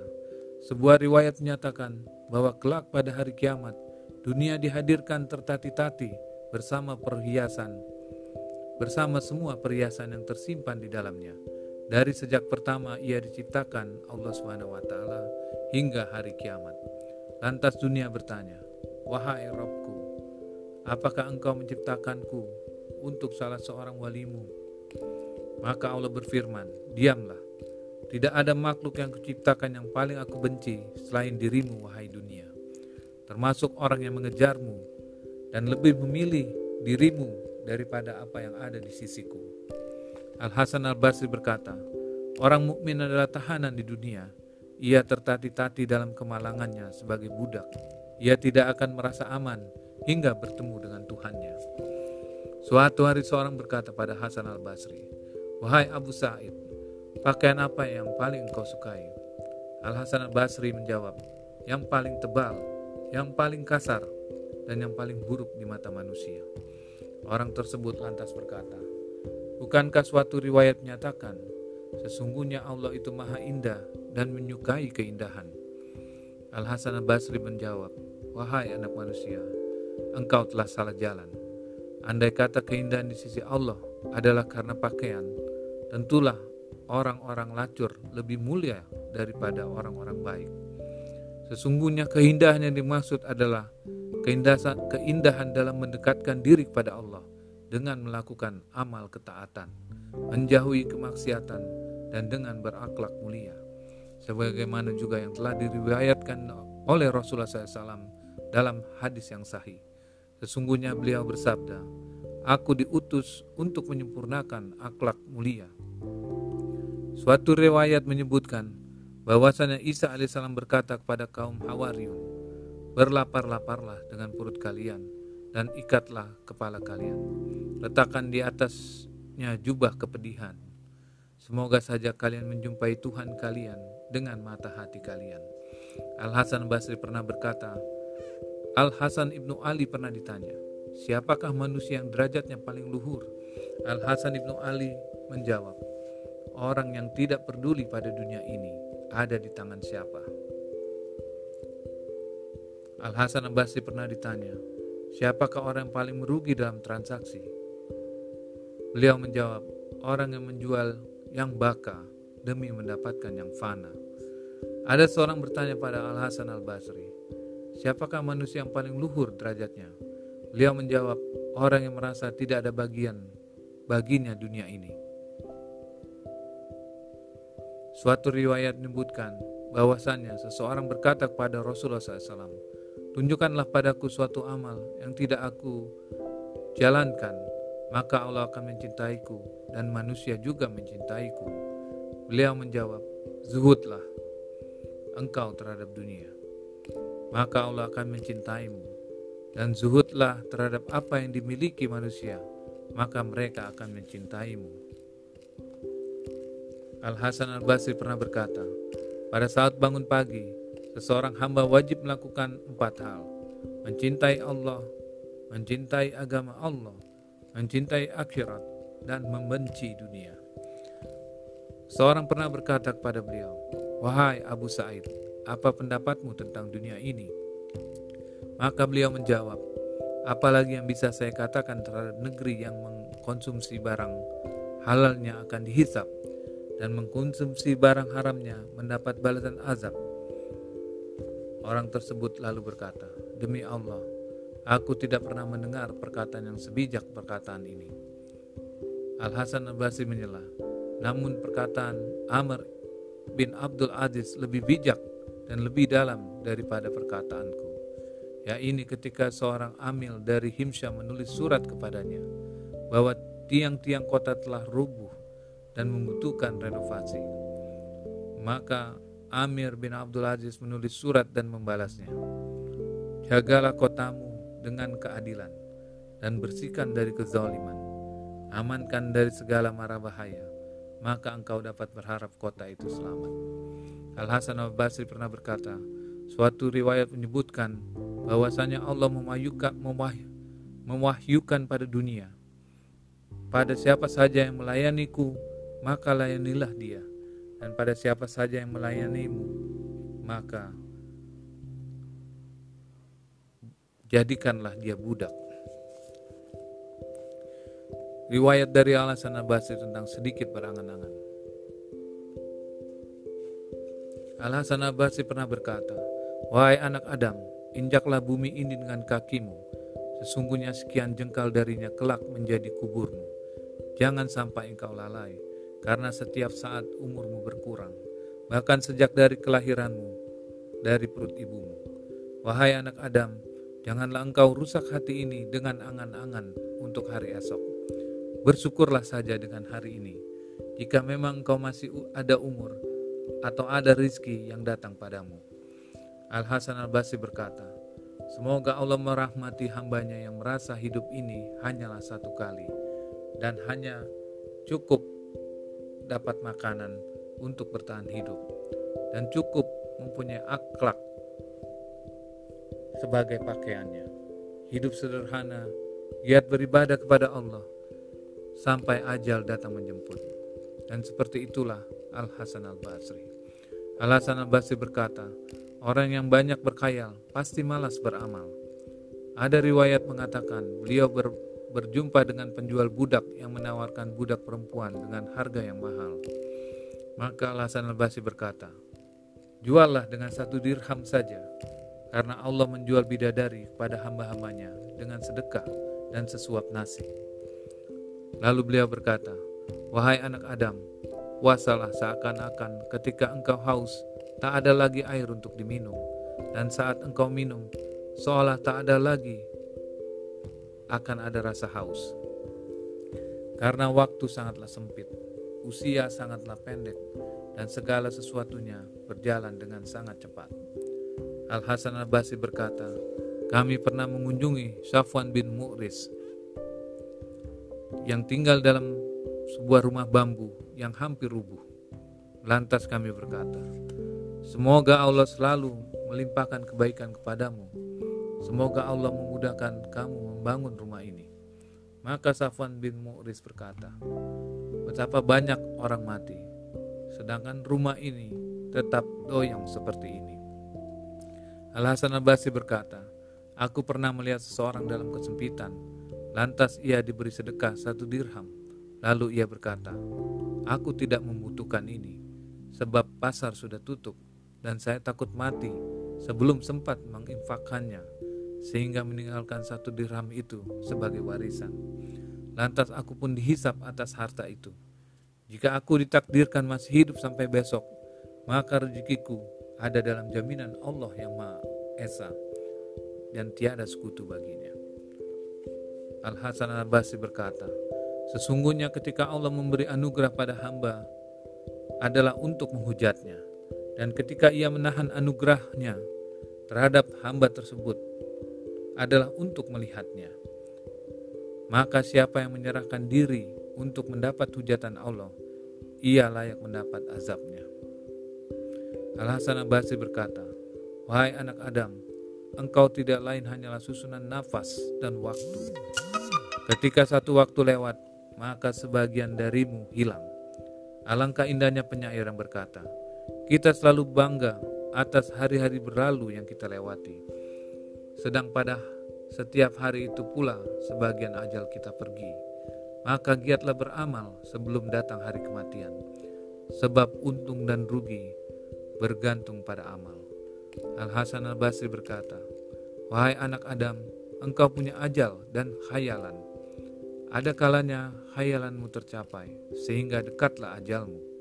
sebuah riwayat menyatakan bahwa kelak pada hari kiamat, dunia dihadirkan tertati-tati bersama perhiasan, bersama semua perhiasan yang tersimpan di dalamnya. Dari sejak pertama ia diciptakan Allah Subhanahu wa taala hingga hari kiamat. Lantas dunia bertanya, "Wahai Rabbku, Apakah engkau menciptakanku untuk salah seorang walimu? Maka Allah berfirman, diamlah. Tidak ada makhluk yang kuciptakan yang paling aku benci selain dirimu, wahai dunia. Termasuk orang yang mengejarmu dan lebih memilih dirimu daripada apa yang ada di sisiku. Al-Hasan al-Basri berkata, orang mukmin adalah tahanan di dunia. Ia tertati-tati dalam kemalangannya sebagai budak. Ia tidak akan merasa aman hingga bertemu dengan Tuhannya. Suatu hari seorang berkata pada Hasan al-Basri, Wahai Abu Sa'id, pakaian apa yang paling engkau sukai? Al-Hasan al-Basri menjawab, yang paling tebal, yang paling kasar, dan yang paling buruk di mata manusia. Orang tersebut lantas berkata, Bukankah suatu riwayat menyatakan, sesungguhnya Allah itu maha indah dan menyukai keindahan. Al-Hasan al-Basri menjawab, Wahai anak manusia, engkau telah salah jalan. Andai kata keindahan di sisi Allah adalah karena pakaian, tentulah orang-orang lacur lebih mulia daripada orang-orang baik. Sesungguhnya keindahan yang dimaksud adalah keindahan, keindahan dalam mendekatkan diri kepada Allah dengan melakukan amal ketaatan, menjauhi kemaksiatan, dan dengan berakhlak mulia. Sebagaimana juga yang telah diriwayatkan oleh Rasulullah SAW dalam hadis yang sahih. Sesungguhnya beliau bersabda, Aku diutus untuk menyempurnakan akhlak mulia. Suatu riwayat menyebutkan bahwasanya Isa alaihissalam berkata kepada kaum Hawariun, Berlapar-laparlah dengan perut kalian dan ikatlah kepala kalian. Letakkan di atasnya jubah kepedihan. Semoga saja kalian menjumpai Tuhan kalian dengan mata hati kalian. Al-Hasan Basri pernah berkata, Al-Hasan Ibnu Ali pernah ditanya, siapakah manusia yang derajatnya paling luhur? Al-Hasan Ibnu Ali menjawab, orang yang tidak peduli pada dunia ini ada di tangan siapa? Al-Hasan Basri pernah ditanya, siapakah orang yang paling merugi dalam transaksi? Beliau menjawab, orang yang menjual yang baka demi mendapatkan yang fana. Ada seorang bertanya pada Al-Hasan Al-Basri, Siapakah manusia yang paling luhur derajatnya? Beliau menjawab, orang yang merasa tidak ada bagian baginya dunia ini. Suatu riwayat menyebutkan bahwasannya seseorang berkata kepada Rasulullah SAW, Tunjukkanlah padaku suatu amal yang tidak aku jalankan, maka Allah akan mencintaiku dan manusia juga mencintaiku. Beliau menjawab, Zuhudlah engkau terhadap dunia maka Allah akan mencintaimu. Dan zuhudlah terhadap apa yang dimiliki manusia, maka mereka akan mencintaimu. Al-Hasan Al-Basri pernah berkata, pada saat bangun pagi, seseorang hamba wajib melakukan empat hal. Mencintai Allah, mencintai agama Allah, mencintai akhirat, dan membenci dunia. Seorang pernah berkata kepada beliau, Wahai Abu Sa'id, apa pendapatmu tentang dunia ini? Maka beliau menjawab, apalagi yang bisa saya katakan terhadap negeri yang mengkonsumsi barang halalnya akan dihisap dan mengkonsumsi barang haramnya mendapat balasan azab. Orang tersebut lalu berkata, Demi Allah, aku tidak pernah mendengar perkataan yang sebijak perkataan ini. Al-Hasan al-Basri menyela, namun perkataan Amr bin Abdul Aziz lebih bijak dan lebih dalam daripada perkataanku. Ya ini ketika seorang amil dari Himsya menulis surat kepadanya bahwa tiang-tiang kota telah rubuh dan membutuhkan renovasi. Maka Amir bin Abdul Aziz menulis surat dan membalasnya. Jagalah kotamu dengan keadilan dan bersihkan dari kezaliman. Amankan dari segala mara bahaya, maka engkau dapat berharap kota itu selamat. Al-Hasan al-Basri pernah berkata, suatu riwayat menyebutkan bahwasanya Allah memahyukan, memahyukan pada dunia. Pada siapa saja yang melayaniku, maka layanilah dia. Dan pada siapa saja yang melayanimu, maka jadikanlah dia budak. Riwayat dari Al-Hasan al-Basri tentang sedikit berangan-angan. Al-Hasan Abasi pernah berkata, Wahai anak Adam, injaklah bumi ini dengan kakimu. Sesungguhnya sekian jengkal darinya kelak menjadi kuburmu. Jangan sampai engkau lalai, karena setiap saat umurmu berkurang, bahkan sejak dari kelahiranmu, dari perut ibumu. Wahai anak Adam, janganlah engkau rusak hati ini dengan angan-angan untuk hari esok. Bersyukurlah saja dengan hari ini, jika memang engkau masih ada umur atau ada rizki yang datang padamu. Al-Hasan al-Basri berkata, Semoga Allah merahmati hambanya yang merasa hidup ini hanyalah satu kali dan hanya cukup dapat makanan untuk bertahan hidup dan cukup mempunyai akhlak sebagai pakaiannya. Hidup sederhana, giat beribadah kepada Allah sampai ajal datang menjemput. Dan seperti itulah Al-Hasan Al-Basri. Al-Hasan Al-Basri berkata, Orang yang banyak berkhayal pasti malas beramal. Ada riwayat mengatakan beliau ber, berjumpa dengan penjual budak yang menawarkan budak perempuan dengan harga yang mahal. Maka Hasan al-Basri berkata, Juallah dengan satu dirham saja, karena Allah menjual bidadari kepada hamba-hambanya dengan sedekah dan sesuap nasi. Lalu beliau berkata, Wahai anak Adam, puasalah seakan-akan ketika engkau haus tak ada lagi air untuk diminum, dan saat engkau minum, seolah tak ada lagi akan ada rasa haus. Karena waktu sangatlah sempit, usia sangatlah pendek, dan segala sesuatunya berjalan dengan sangat cepat. Al-Hasan al-Basri berkata, kami pernah mengunjungi Safwan bin Mu'ris yang tinggal dalam sebuah rumah bambu yang hampir rubuh. Lantas kami berkata, Semoga Allah selalu melimpahkan kebaikan kepadamu. Semoga Allah memudahkan kamu membangun rumah ini. Maka Safwan bin Mu'ris berkata, Betapa banyak orang mati, sedangkan rumah ini tetap doyong seperti ini. Al-Hasan al-Basri berkata, Aku pernah melihat seseorang dalam kesempitan, lantas ia diberi sedekah satu dirham. Lalu ia berkata, Aku tidak membutuhkan ini, sebab pasar sudah tutup dan saya takut mati sebelum sempat menginfakkannya sehingga meninggalkan satu dirham itu sebagai warisan. Lantas aku pun dihisap atas harta itu. Jika aku ditakdirkan masih hidup sampai besok, maka rezekiku ada dalam jaminan Allah yang Maha Esa dan tiada sekutu baginya. Al-Hasan al-Basri berkata, Sesungguhnya ketika Allah memberi anugerah pada hamba adalah untuk menghujatnya dan ketika ia menahan anugerahnya terhadap hamba tersebut adalah untuk melihatnya. Maka siapa yang menyerahkan diri untuk mendapat hujatan Allah, ia layak mendapat azabnya. Al-Hasan Abasi berkata, Wahai anak Adam, engkau tidak lain hanyalah susunan nafas dan waktu. Ketika satu waktu lewat, maka sebagian darimu hilang. Alangkah indahnya penyair yang berkata, kita selalu bangga atas hari-hari berlalu yang kita lewati. Sedang pada setiap hari itu pula sebagian ajal kita pergi. Maka giatlah beramal sebelum datang hari kematian. Sebab untung dan rugi bergantung pada amal. Al-Hasan al-Basri berkata, Wahai anak Adam, engkau punya ajal dan khayalan. Ada kalanya khayalanmu tercapai, sehingga dekatlah ajalmu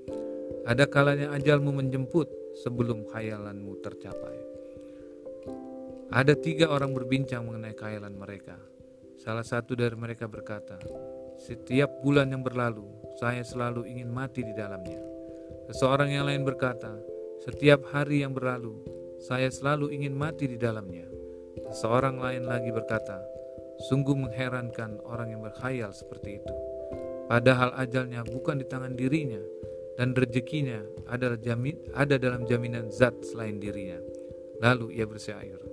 ada kalanya ajalmu menjemput sebelum khayalanmu tercapai. Ada tiga orang berbincang mengenai khayalan mereka. Salah satu dari mereka berkata, "Setiap bulan yang berlalu, saya selalu ingin mati di dalamnya." Seseorang yang lain berkata, "Setiap hari yang berlalu, saya selalu ingin mati di dalamnya." Seseorang lain lagi berkata, "Sungguh mengherankan orang yang berkhayal seperti itu." Padahal ajalnya bukan di tangan dirinya, dan rezekinya adalah jamin ada dalam jaminan zat selain dirinya. Lalu ia bersyair,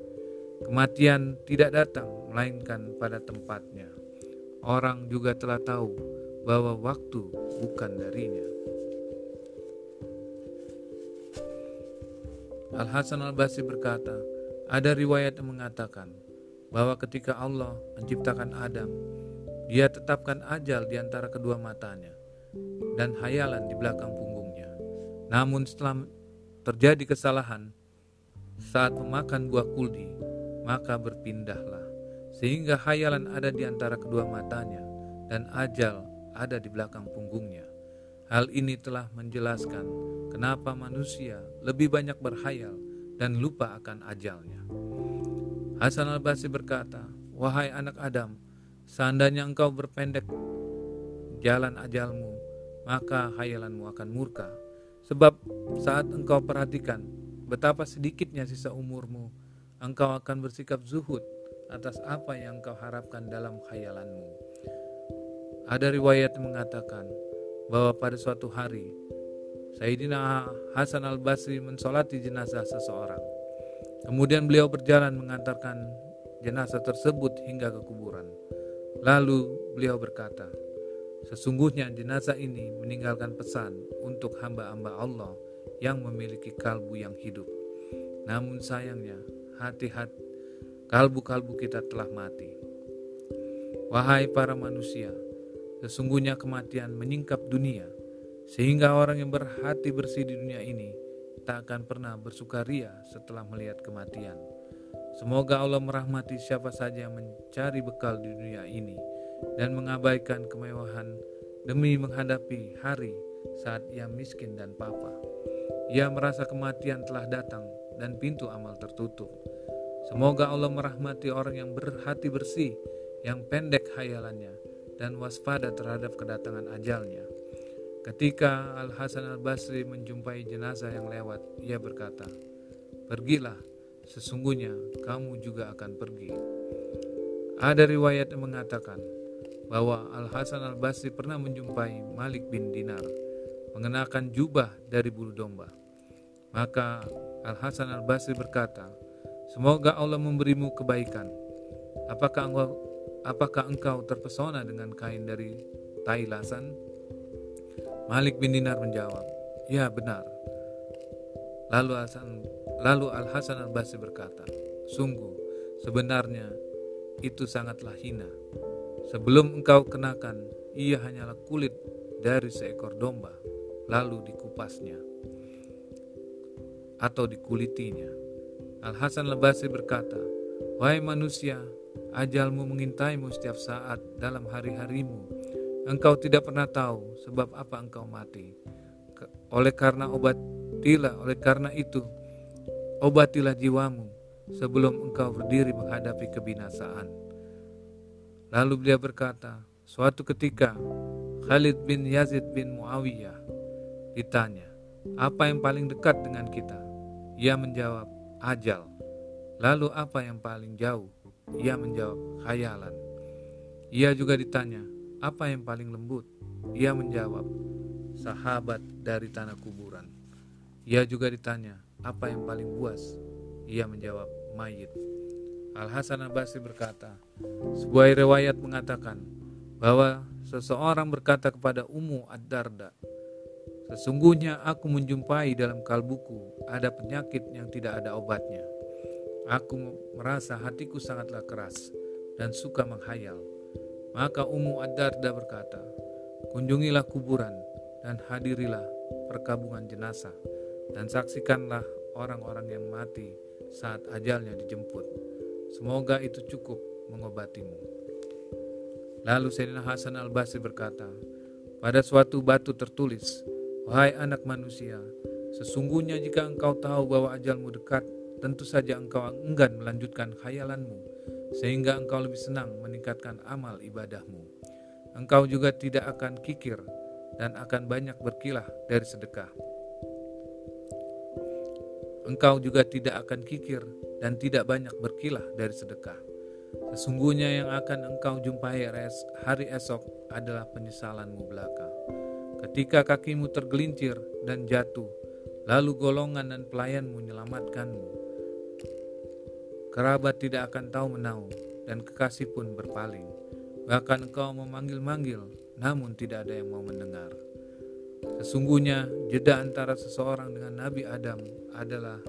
kematian tidak datang melainkan pada tempatnya. Orang juga telah tahu bahwa waktu bukan darinya. Al-Hasan al-Basri berkata, ada riwayat yang mengatakan bahwa ketika Allah menciptakan Adam, dia tetapkan ajal di antara kedua matanya dan hayalan di belakang punggungnya. Namun setelah terjadi kesalahan saat memakan buah kuldi, maka berpindahlah sehingga hayalan ada di antara kedua matanya dan ajal ada di belakang punggungnya. Hal ini telah menjelaskan kenapa manusia lebih banyak berhayal dan lupa akan ajalnya. Hasan al-Basri berkata, Wahai anak Adam, seandainya engkau berpendek jalan ajalmu, maka hayalanmu akan murka. Sebab saat engkau perhatikan betapa sedikitnya sisa umurmu, engkau akan bersikap zuhud atas apa yang engkau harapkan dalam khayalanmu. Ada riwayat mengatakan bahwa pada suatu hari Sayyidina Hasan al-Basri mensolati jenazah seseorang. Kemudian beliau berjalan mengantarkan jenazah tersebut hingga ke kuburan. Lalu beliau berkata, Sesungguhnya jenazah ini meninggalkan pesan untuk hamba-hamba Allah yang memiliki kalbu yang hidup. Namun sayangnya, hati-hati kalbu-kalbu kita telah mati. Wahai para manusia, sesungguhnya kematian menyingkap dunia, sehingga orang yang berhati bersih di dunia ini tak akan pernah bersukaria setelah melihat kematian. Semoga Allah merahmati siapa saja yang mencari bekal di dunia ini dan mengabaikan kemewahan demi menghadapi hari saat ia miskin dan papa. Ia merasa kematian telah datang dan pintu amal tertutup. Semoga Allah merahmati orang yang berhati bersih, yang pendek hayalannya, dan waspada terhadap kedatangan ajalnya. Ketika Al-Hasan Al-Basri menjumpai jenazah yang lewat, ia berkata, Pergilah, sesungguhnya kamu juga akan pergi. Ada riwayat yang mengatakan bahwa Al-Hasan Al-Basri pernah menjumpai Malik bin Dinar mengenakan jubah dari bulu domba. Maka Al-Hasan Al-Basri berkata, Semoga Allah memberimu kebaikan. Apakah engkau, apakah engkau terpesona dengan kain dari tai lasan? Malik bin Dinar menjawab, Ya benar. Lalu Hasan Lalu Al Hasan Al Basri berkata, Sungguh, sebenarnya itu sangatlah hina. Sebelum engkau kenakan, ia hanyalah kulit dari seekor domba, lalu dikupasnya atau dikulitinya. Al Hasan Al Basri berkata, Wahai manusia, ajalmu mengintaimu setiap saat dalam hari-harimu. Engkau tidak pernah tahu sebab apa engkau mati. Oleh karena obat tidak, oleh karena itu Obatilah jiwamu sebelum engkau berdiri menghadapi kebinasaan. Lalu beliau berkata, suatu ketika Khalid bin Yazid bin Muawiyah ditanya, apa yang paling dekat dengan kita? Ia menjawab, ajal. Lalu apa yang paling jauh? Ia menjawab, khayalan. Ia juga ditanya, apa yang paling lembut? Ia menjawab, sahabat dari tanah kuburan. Ia juga ditanya, apa yang paling puas? Ia menjawab, mayit. Al-Hasan al-Basri berkata, sebuah riwayat mengatakan bahwa seseorang berkata kepada Ummu Ad-Darda, Sesungguhnya aku menjumpai dalam kalbuku ada penyakit yang tidak ada obatnya. Aku merasa hatiku sangatlah keras dan suka menghayal. Maka Ummu Ad-Darda berkata, Kunjungilah kuburan dan hadirilah perkabungan jenazah dan saksikanlah orang-orang yang mati saat ajalnya dijemput. Semoga itu cukup mengobatimu. Lalu Sayyidina Hasan al-Basri berkata, pada suatu batu tertulis, Wahai anak manusia, sesungguhnya jika engkau tahu bahwa ajalmu dekat, tentu saja engkau enggan melanjutkan khayalanmu, sehingga engkau lebih senang meningkatkan amal ibadahmu. Engkau juga tidak akan kikir dan akan banyak berkilah dari sedekah engkau juga tidak akan kikir dan tidak banyak berkilah dari sedekah. Sesungguhnya yang akan engkau jumpai hari esok adalah penyesalanmu belaka. Ketika kakimu tergelincir dan jatuh, lalu golongan dan pelayanmu menyelamatkanmu. Kerabat tidak akan tahu menau dan kekasih pun berpaling. Bahkan engkau memanggil-manggil, namun tidak ada yang mau mendengar. Sesungguhnya jeda antara seseorang dengan Nabi Adam adalah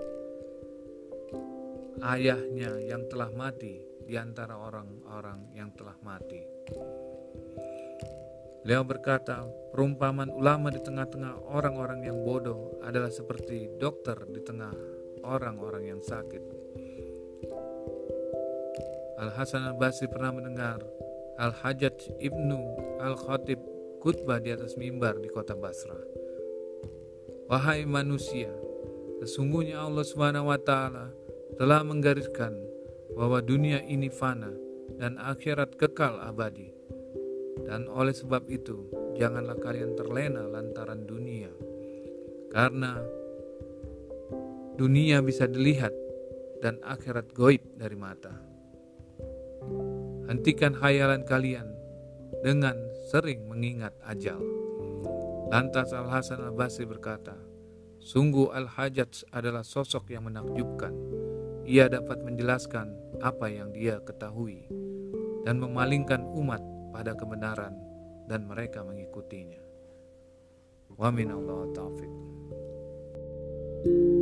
ayahnya yang telah mati di antara orang-orang yang telah mati. Beliau berkata, perumpamaan ulama di tengah-tengah orang-orang yang bodoh adalah seperti dokter di tengah orang-orang yang sakit. Al-Hasan al-Basri pernah mendengar Al-Hajjaj ibnu Al-Khatib khutbah di atas mimbar di kota Basra. Wahai manusia, sesungguhnya Allah taala telah menggariskan bahwa dunia ini fana dan akhirat kekal abadi. Dan oleh sebab itu, janganlah kalian terlena lantaran dunia. Karena dunia bisa dilihat dan akhirat goib dari mata. Hentikan hayalan kalian dengan sering mengingat ajal. Lantas Al-Hasan Al-Basri berkata, Sungguh Al-Hajjaj adalah sosok yang menakjubkan. Ia dapat menjelaskan apa yang dia ketahui dan memalingkan umat pada kebenaran dan mereka mengikutinya. Wa min Allah taufiq. thank you